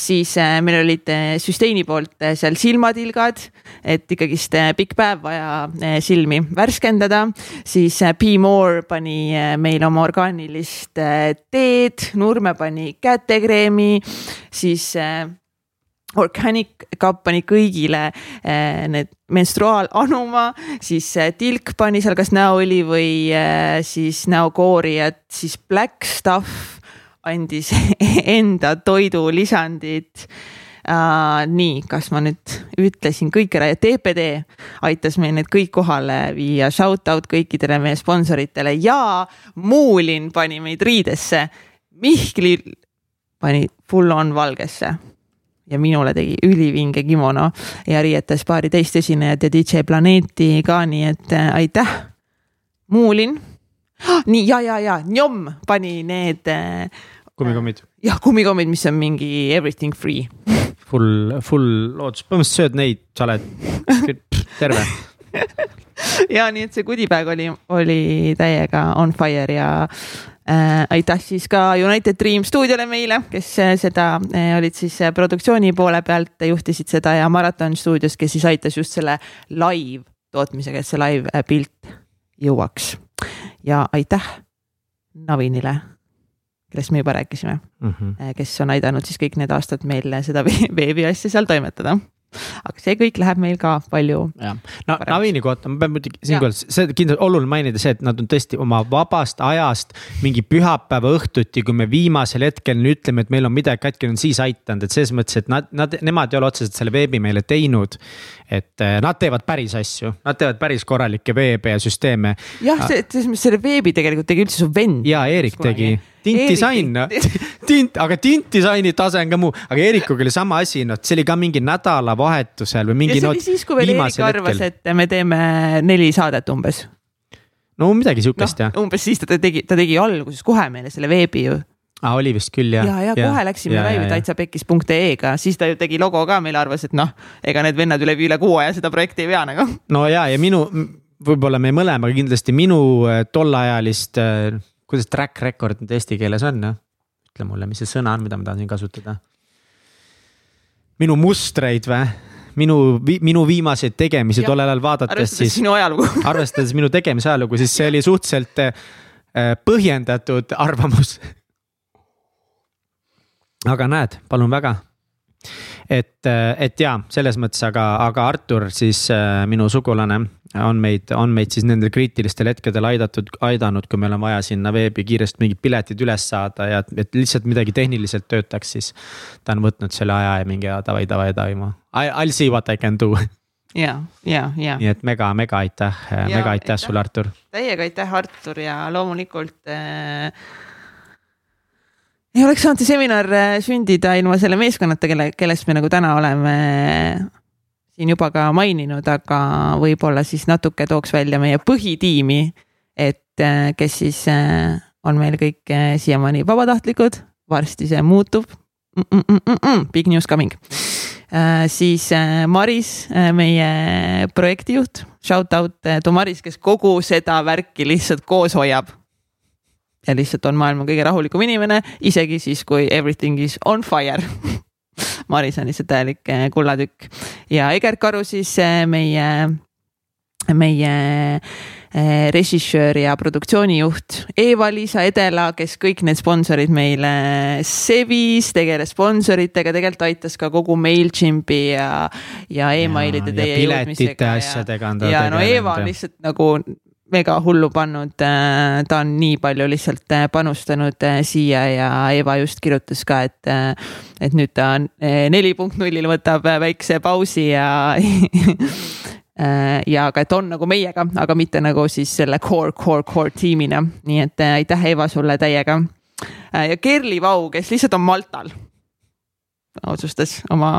siis äh, meil olid äh, süsteemi poolt seal silmatilgad, et ikkagist pikk päev vaja silmi värskendada. siis Be More pani meile oma orgaanilist teed, Nurme pani kätekreemi, siis Organic Cup pani kõigile need menstruaalanuma, siis Tilk pani seal kas näoõli või siis näokoori, et siis Black Stuff andis enda toidulisandid Uh, nii, kas ma nüüd ütlesin kõik ära ja TPD aitas meil need kõik kohale viia, shout out kõikidele meie sponsoritele ja Muulin pani meid riidesse. Mihkli pani full on valgesse ja minule tegi ülivinge kimono ja riietas paari teist esinejat ja DJ Planeeti ka, nii et äh, aitäh. Muulin nii ja, ja, ja Njom pani need äh, kummikommid. jah, kummikommid, mis on mingi everything free. Full, full loodus, põhimõtteliselt sööd neid, sa oled terve ja nii, et see goodie bag oli, oli täiega on fire ja äh, aitäh siis ka United Dream stuudiole meile, kes äh, seda äh, olid siis äh, produktsiooni poole pealt, juhtisid seda ja Maraton stuudios, kes siis aitas just selle live tootmisega, et see live äh, pilt jõuaks. Ja aitäh Navinile kellest me juba rääkisime mm, -hmm. kes on aidanud siis kõik need aastad meil seda veebiasja seal toimetada aga see kõik läheb meil ka palju. jah, no Navini kohta ma pean muidugi siinkohal, see kindlasti oluline mainida see, et nad on tõesti oma vabast ajast mingi pühapäeva õhtuti, kui me viimasel hetkel ütleme, et meil on midagi katki, on siis aitanud, et selles mõttes, et nad, nad, nemad ei ole otseselt selle veebi meile teinud. et eh, nad teevad päris asju, nad teevad päris korralikke veebe ja süsteeme. jah, see, selles mõttes selle veebi tegelikult tegi üldse su vend. ja Eerik tegi tint disain, tint, aga tint disaini tase on ka muu, aga Eerikuga oli sama asi, noh, see oli ka mingi nädalavahetusel või mingi. ja see oli siis, kui veel Eerik arvas, et me teeme neli saadet umbes. no midagi sihukest no, jah. umbes siis ta tegi, ta tegi alguses kohe meile selle veebi ju ah,, oli vist küll jah. ja, ja, ja kohe läksime laivi täitsapekkis.ee-ga, siis ta ju tegi logo ka, meile arvas, et noh, ega need vennad üle, üle kuu aja seda projekti ei vea nagu. no ja, ja minu, võib-olla me mõlemaga kindlasti minu äh, tollaealist äh, kuidas track record nüüd eesti keeles on, noh? ütle mulle, mis see sõna on, mida ma tahan siin kasutada. minu mustreid või? minu, minu viimaseid tegemisi tollel ajal vaadates siis. sinu ajalugu arvestades minu tegemise ajalugu, siis see oli suhteliselt äh, põhjendatud arvamus. aga näed, palun väga et, et jaa, selles mõttes, aga, aga Artur siis äh, minu sugulane on meid, on meid siis nendel kriitilistel hetkedel aidatud, aidanud, kui meil on vaja sinna veebi kiiresti mingid piletid üles saada ja et lihtsalt midagi tehniliselt töötaks, siis. ta on võtnud selle aja ja mingi davai, davai, davai ma, I will see what I can do ja, ja, ja. nii et mega, mega aitäh, mega aitäh sulle, Artur. täiega aitäh, Artur ja loomulikult äh, ei oleks saanud see seminar äh, sündida ilma selle meeskonnata, kelle, kellest me nagu täna oleme äh, siin juba ka maininud, aga võib-olla siis natuke tooks välja meie põhitiimi. et äh, kes siis on meil kõik siiamaani vabatahtlikud, varsti see muutub mm. -mm -mm. Big news coming. siis Maris, meie projektijuht, shout out to Maris, kes kogu seda värki lihtsalt koos hoiab ja lihtsalt on maailma kõige rahulikum inimene, isegi siis, kui everything is on fire Maris on lihtsalt täielik eh, kullatükk ja Egert Karu siis eh, meie, meie eh, režissöör ja produktsioonijuht Eva-Liisa Edela, kes kõik need sponsorid meile sevis, tegeles sponsoritega, tegelikult aitas ka kogu MailChimpi ja, ja emailide teie jõudmisega. asjadega on ta tegelenud. ja no Eva on lihtsalt nagu mega hullu pannud, äh, ta on nii palju lihtsalt äh, panustanud äh, siia ja Eva just kirjutas ka, et, et nüüd ta neli punkt nullil võtab väikse pausi ja ja aga et on nagu meiega, aga mitte nagu siis selle core, core, core tiimina, nii et aitäh, Eva, sulle täiega. ja Kerli Vau, kes lihtsalt on Maltal otsustas oma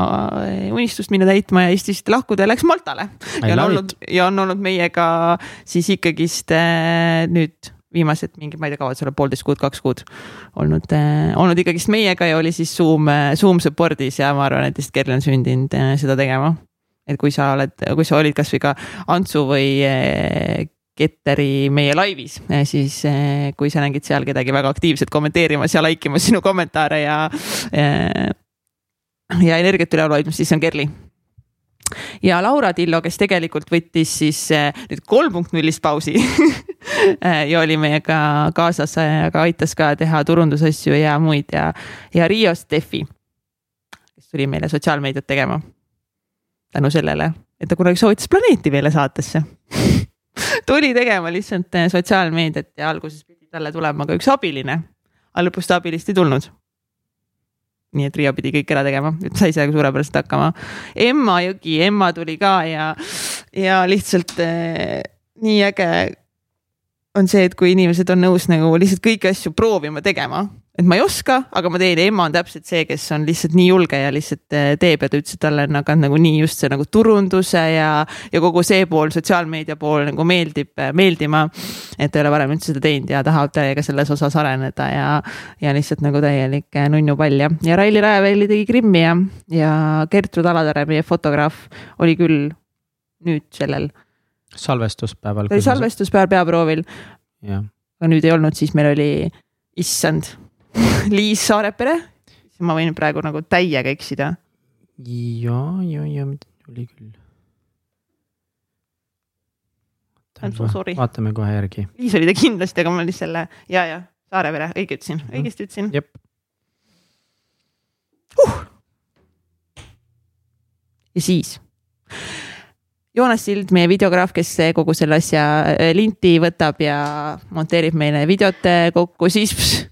eh, unistust minna täitma ja Eestist lahkuda ja läks Maltale. ja on olnud ja on olnud meiega siis ikkagist eh, nüüd viimased mingi, ma ei tea, kaua see olla, poolteist kuud, kaks kuud olnud, eh, olnud ikkagist meiega ja oli siis Zoom, Zoom support'is ja ma arvan, et vist Kerl on sündinud seda tegema. et kui sa oled, kui sa olid kasvõi ka Antsu või Ketteri meie laivis, siis kui sa nägid seal kedagi väga aktiivselt kommenteerimas ja like imas sinu kommentaare ja ja energiat üleval hoidmas, siis on Kerli. ja Laura Tillo, kes tegelikult võttis siis eh, nüüd kolm punkt nullist pausi eh, ja oli meiega kaasas, aga aitas ka teha turundusasju ja muid ja, ja Riio Steffi, kes tuli meile sotsiaalmeediat tegema. tänu sellele, et ta kunagi soovitas planeeti meile saatesse. tuli tegema lihtsalt eh, sotsiaalmeediat ja alguses pidi talle tulema ka üks abiline, aga lõpus ta abilist ei tulnud nii et Riia pidi kõik ära tegema, sai sellega suurepäraselt hakkama. Emma Jõgi, Emma tuli ka ja, ja lihtsalt eh, nii äge on see, et kui inimesed on nõus nagu lihtsalt kõiki asju proovima tegema et ma ei oska, aga ma teen ja ema on täpselt see, kes on lihtsalt nii julge ja lihtsalt eh, teeb ja ta ütles, et talle on aga nagu nii just see nagu turunduse ja, ja kogu see pool, sotsiaalmeedia pool nagu meeldib, eh, meeldima. et ta ei ole varem üldse seda teinud ja tahab täiega selles osas areneda ja, ja lihtsalt nagu täielik eh, nunnupall ja, ja Raili Raeväli tegi Krimmi ja, ja Gertrud Alatare, meie fotograaf, oli küll nüüd sellel. salvestuspäeval. ta oli salvestuspäeval peaproovil. aga nüüd ei olnud, siis meil oli issand Liis Saarepere, ma võin praegu nagu täiega eksida. ja, ja, ja oli küll. I m so sorry. vaatame kohe järgi. Liis oli ta kindlasti, aga ma olin selle ja, ja Saarepere, õige ütlesin, mhm. õigesti ütlesin. jep uh.. ja siis Joonas Sild, meie videograaf, kes kogu selle asja äh, linti võtab ja monteerib meile videot kokku, siis pss,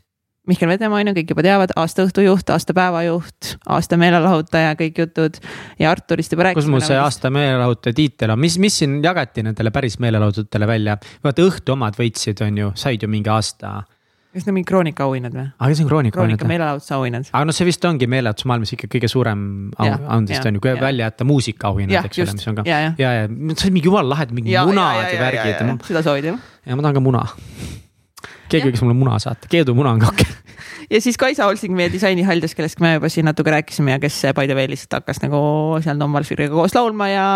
Mihkel Vedemaa on ju, kõik juba teavad, aasta õhtujuht, aasta päevajuht, aasta meelelahutaja, kõik jutud ja Arturist juba rääkisime. kus mul see aasta meelelahutaja tiitel on, mis, mis siin jagati nendele päris meelelahutajatele välja? vaata õhtu omad võitsid, on ju, said ju mingi aasta kas need on mingi Kroonika auhinnad või? aga see on Kroonika, kroonika meelelahutuse auhinnad. aga noh, see vist ongi meelehutusmaailmas ikka kõige suurem auhindest on ju, kui välja jätta muusikaauhinnad, eks ole, mis on ka. ja, ja, ja, ja see on mingi jumala lahedad, mingi ja, munad ja, ja värgid. seda soovid jah? ja ma tahan ka muna keegi võiks mulle muna saata, Keedu muna on kake ja siis Kaisa Olsing, meie disainihaljas, kellest me juba siin natuke rääkisime ja kes by the way lihtsalt hakkas nagu seal Tom Valfriga koos laulma ja,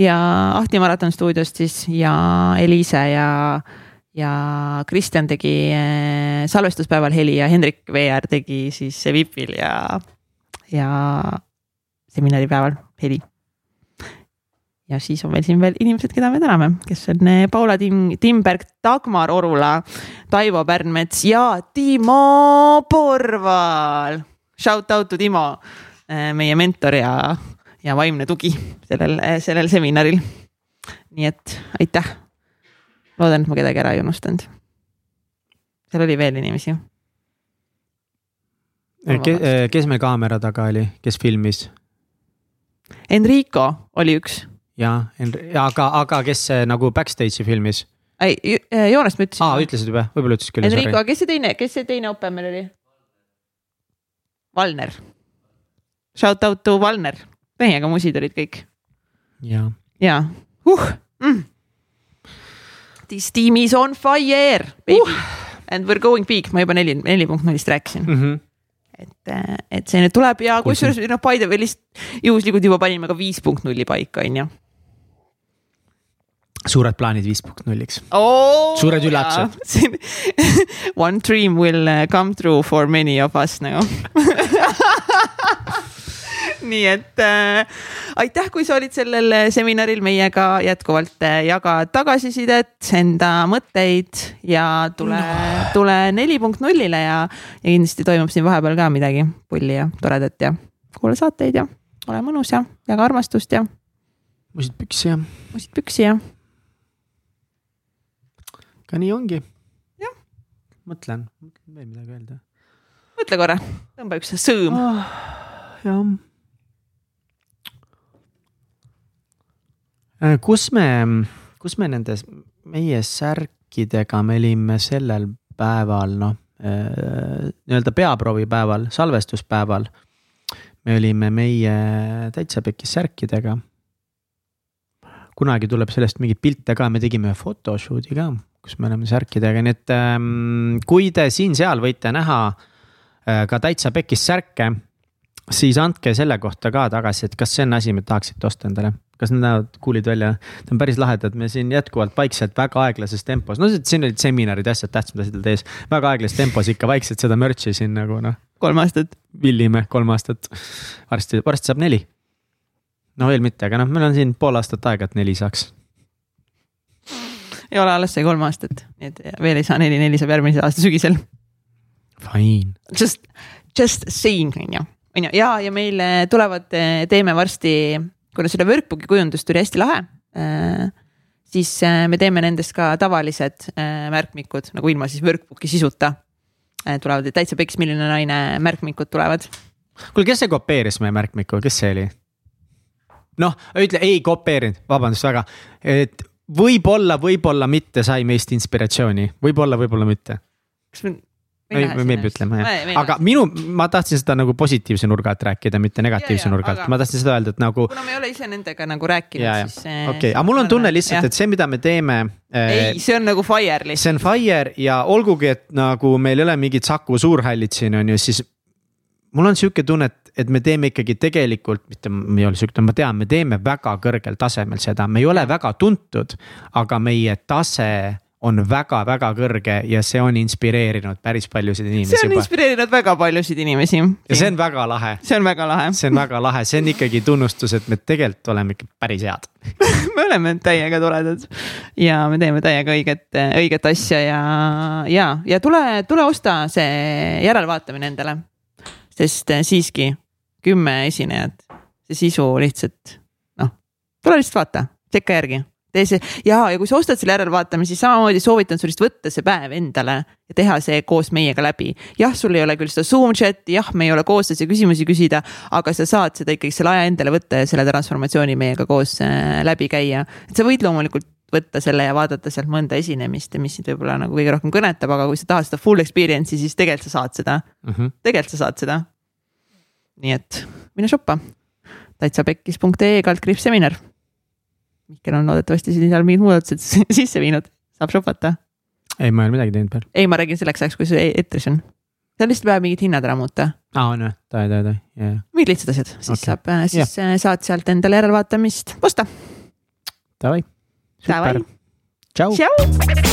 ja Ahti Maraton stuudiost siis ja Eliise ja, ja Kristjan tegi eh, salvestuspäeval heli ja Hendrik VR tegi siis VIP-il ja, ja seminaripäeval heli ja siis on meil siin veel inimesed, keda me täname, kes on eh, Paula Tim, Timberg, Dagmar Orula, Taivo Pärnmets ja Timo Porval. Shout out to Timo meie mentor ja, ja vaimne tugi sellel, sellel seminaril. nii et aitäh. loodan, et ma kedagi ära ei unustanud. seal oli veel inimesi. kes meil kaamera taga oli, kes filmis? Enrico oli üks. Jaa, aga, aga kes nagu backstage'i filmis? ei, Joonest ma ütlesin. aa, ütlesid juba, võib-olla ütlesid küll. Enrico, kes see teine, kes see teine ope meil oli? Valner. Shout out to Valner, meiega musid olid kõik. ja, ja, uh mm.. This team is on fire, baby uh. and we are going big, ma juba neli, neli punkt nullist rääkisin mm. -hmm et, et see nüüd tuleb ja kusjuures noh, by the way lihtsalt juhuslikult juba panime ka viis punkt nulli paika, on ju suured plaanid viis punkt nulliks oh,. suured üllatused. One dream will uh, come true for many of us nagu nii et äh, aitäh, kui sa olid sellel seminaril meiega jätkuvalt äh, jaga tagasisidet, enda mõtteid ja tule no., tule neli punkt nullile ja, ja kindlasti toimub siin vahepeal ka midagi pulli ja toredat ja kuula saateid ja ole mõnus ja jaga armastust ja. musid püksi ja. musid püksi ja aga nii ongi. mõtlen, mõtlen veel midagi öelda. mõtle korra, tõmba üks sõõm oh,. jah. Äh, kus me, kus me nendes, meie särkidega me olime sellel päeval, noh äh, nii-öelda peaproovipäeval, salvestuspäeval. me olime meie täitsa pekis särkidega kunagi tuleb sellest mingeid pilte ka, me tegime photoshoot'i ka kus me oleme särkidega, nii et ähm, kui te siin-seal võite näha äh, ka täitsa pekis särke, siis andke selle kohta ka tagasi, et kas see on asi, mida tahaksite osta endale. kas need näevad cool'id välja, need on päris lahedad, me siin jätkuvalt vaikselt väga aeglases tempos, no siin olid seminarid, asjad, tähtsamad asjad olid ees. väga aeglases tempos ikka vaikselt seda merch'i siin nagu noh. kolm aastat. villime kolm aastat, varsti, varsti saab neli. no veel mitte, aga noh, meil on siin pool aastat aega, et neli saaks ei ole, alles sai kolm aastat, nii et veel ei saa neli, neli saab järgmise aasta sügisel. Fine. Just, just saying on ju, on ju ja, ja meil eh, tulevad, eh, teeme varsti, kuna seda workbook'i kujundust tuli hästi lahe äh, siis me teeme nendest ka tavalised märkmikud nagu ilma siis workbook'i sisuta. tulevad täitsa peks, milline naine märkmikud tulevad. kuule, kes see kopeeris meie märkmiku, kes see oli? noh, ütle ei kopeerinud, vabandust väga, et võib-olla, võib-olla mitte sai meist inspiratsiooni, võib-olla, võib-olla mitte. kas me? ei, me meeldib ütlema jah, aga minu, ma tahtsin seda nagu positiivse nurga alt rääkida, mitte negatiivse nurga alt, ma tahtsin seda öelda, et nagu. kuna me ei ole ise nendega nagu rääkinud, siis. okei okay., aga mul on tunne lihtsalt, et see, mida me teeme. ei, see on nagu fire lihtsalt. see on fire ja olgugi, et nagu meil ei ole mingid Saku Suurhallid siin on ju, siis mul on sihuke tunne, et, et me teeme ikkagi tegelikult, mitte ei ole sihuke, ma tean, me teeme väga kõrgel tasemel seda, me ei ole väga tuntud, aga meie tase on väga-väga kõrge ja see on inspireerinud päris paljusid inimesi. see on juba. inspireerinud väga paljusid inimesi. ja see on väga lahe. see on väga lahe. see on väga lahe, see on ikkagi tunnustus, et me tegelikult oleme ikka päris head me oleme täiega toredad ja me teeme täiega õiget, õiget asja ja, ja, ja tule, tule osta see järelvaatamine endale sest äh, siiski kümme esinejat, see sisu lihtsalt noh, tule lihtsalt vaata, tšekka järgi tee see ja, ja kui sa ostad selle järelvaatamise, siis samamoodi soovitan sul lihtsalt võtta see päev endale ja teha see koos meiega läbi. jah, sul ei ole küll seda Zoom chat'i, jah, me ei ole koostöös ja küsimusi küsida, aga sa saad seda ikkagi selle aja endale võtta ja selle transformatsiooni meiega koos äh, läbi käia. et sa võid loomulikult võtta selle ja vaadata sealt mõnda esinemist ja mis sind võib-olla nagu kõige rohkem kõnetab, aga kui sa tahad seda full experience'i, siis tegelikult sa saad seda mm -hmm., tegelikult sa saad seda nii et mine shoppa täitsapekkis.ee kaldkriips seminar. Mihkel on loodetavasti siin seal mingid muudatused sisse viinud, saab shopata. ei, ma ei ole midagi teinud veel. ei, ma räägin selleks ajaks, kui see eetris on. seal lihtsalt peab mingid hinnad ära muuta. aa, on või? davai, davai, davai, jajah. mingid lihtsad asjad, siis okay. saab, äh, siis yeah. Äh, saad sealt endale järelvaatamist osta. Davai. Davai. tšau.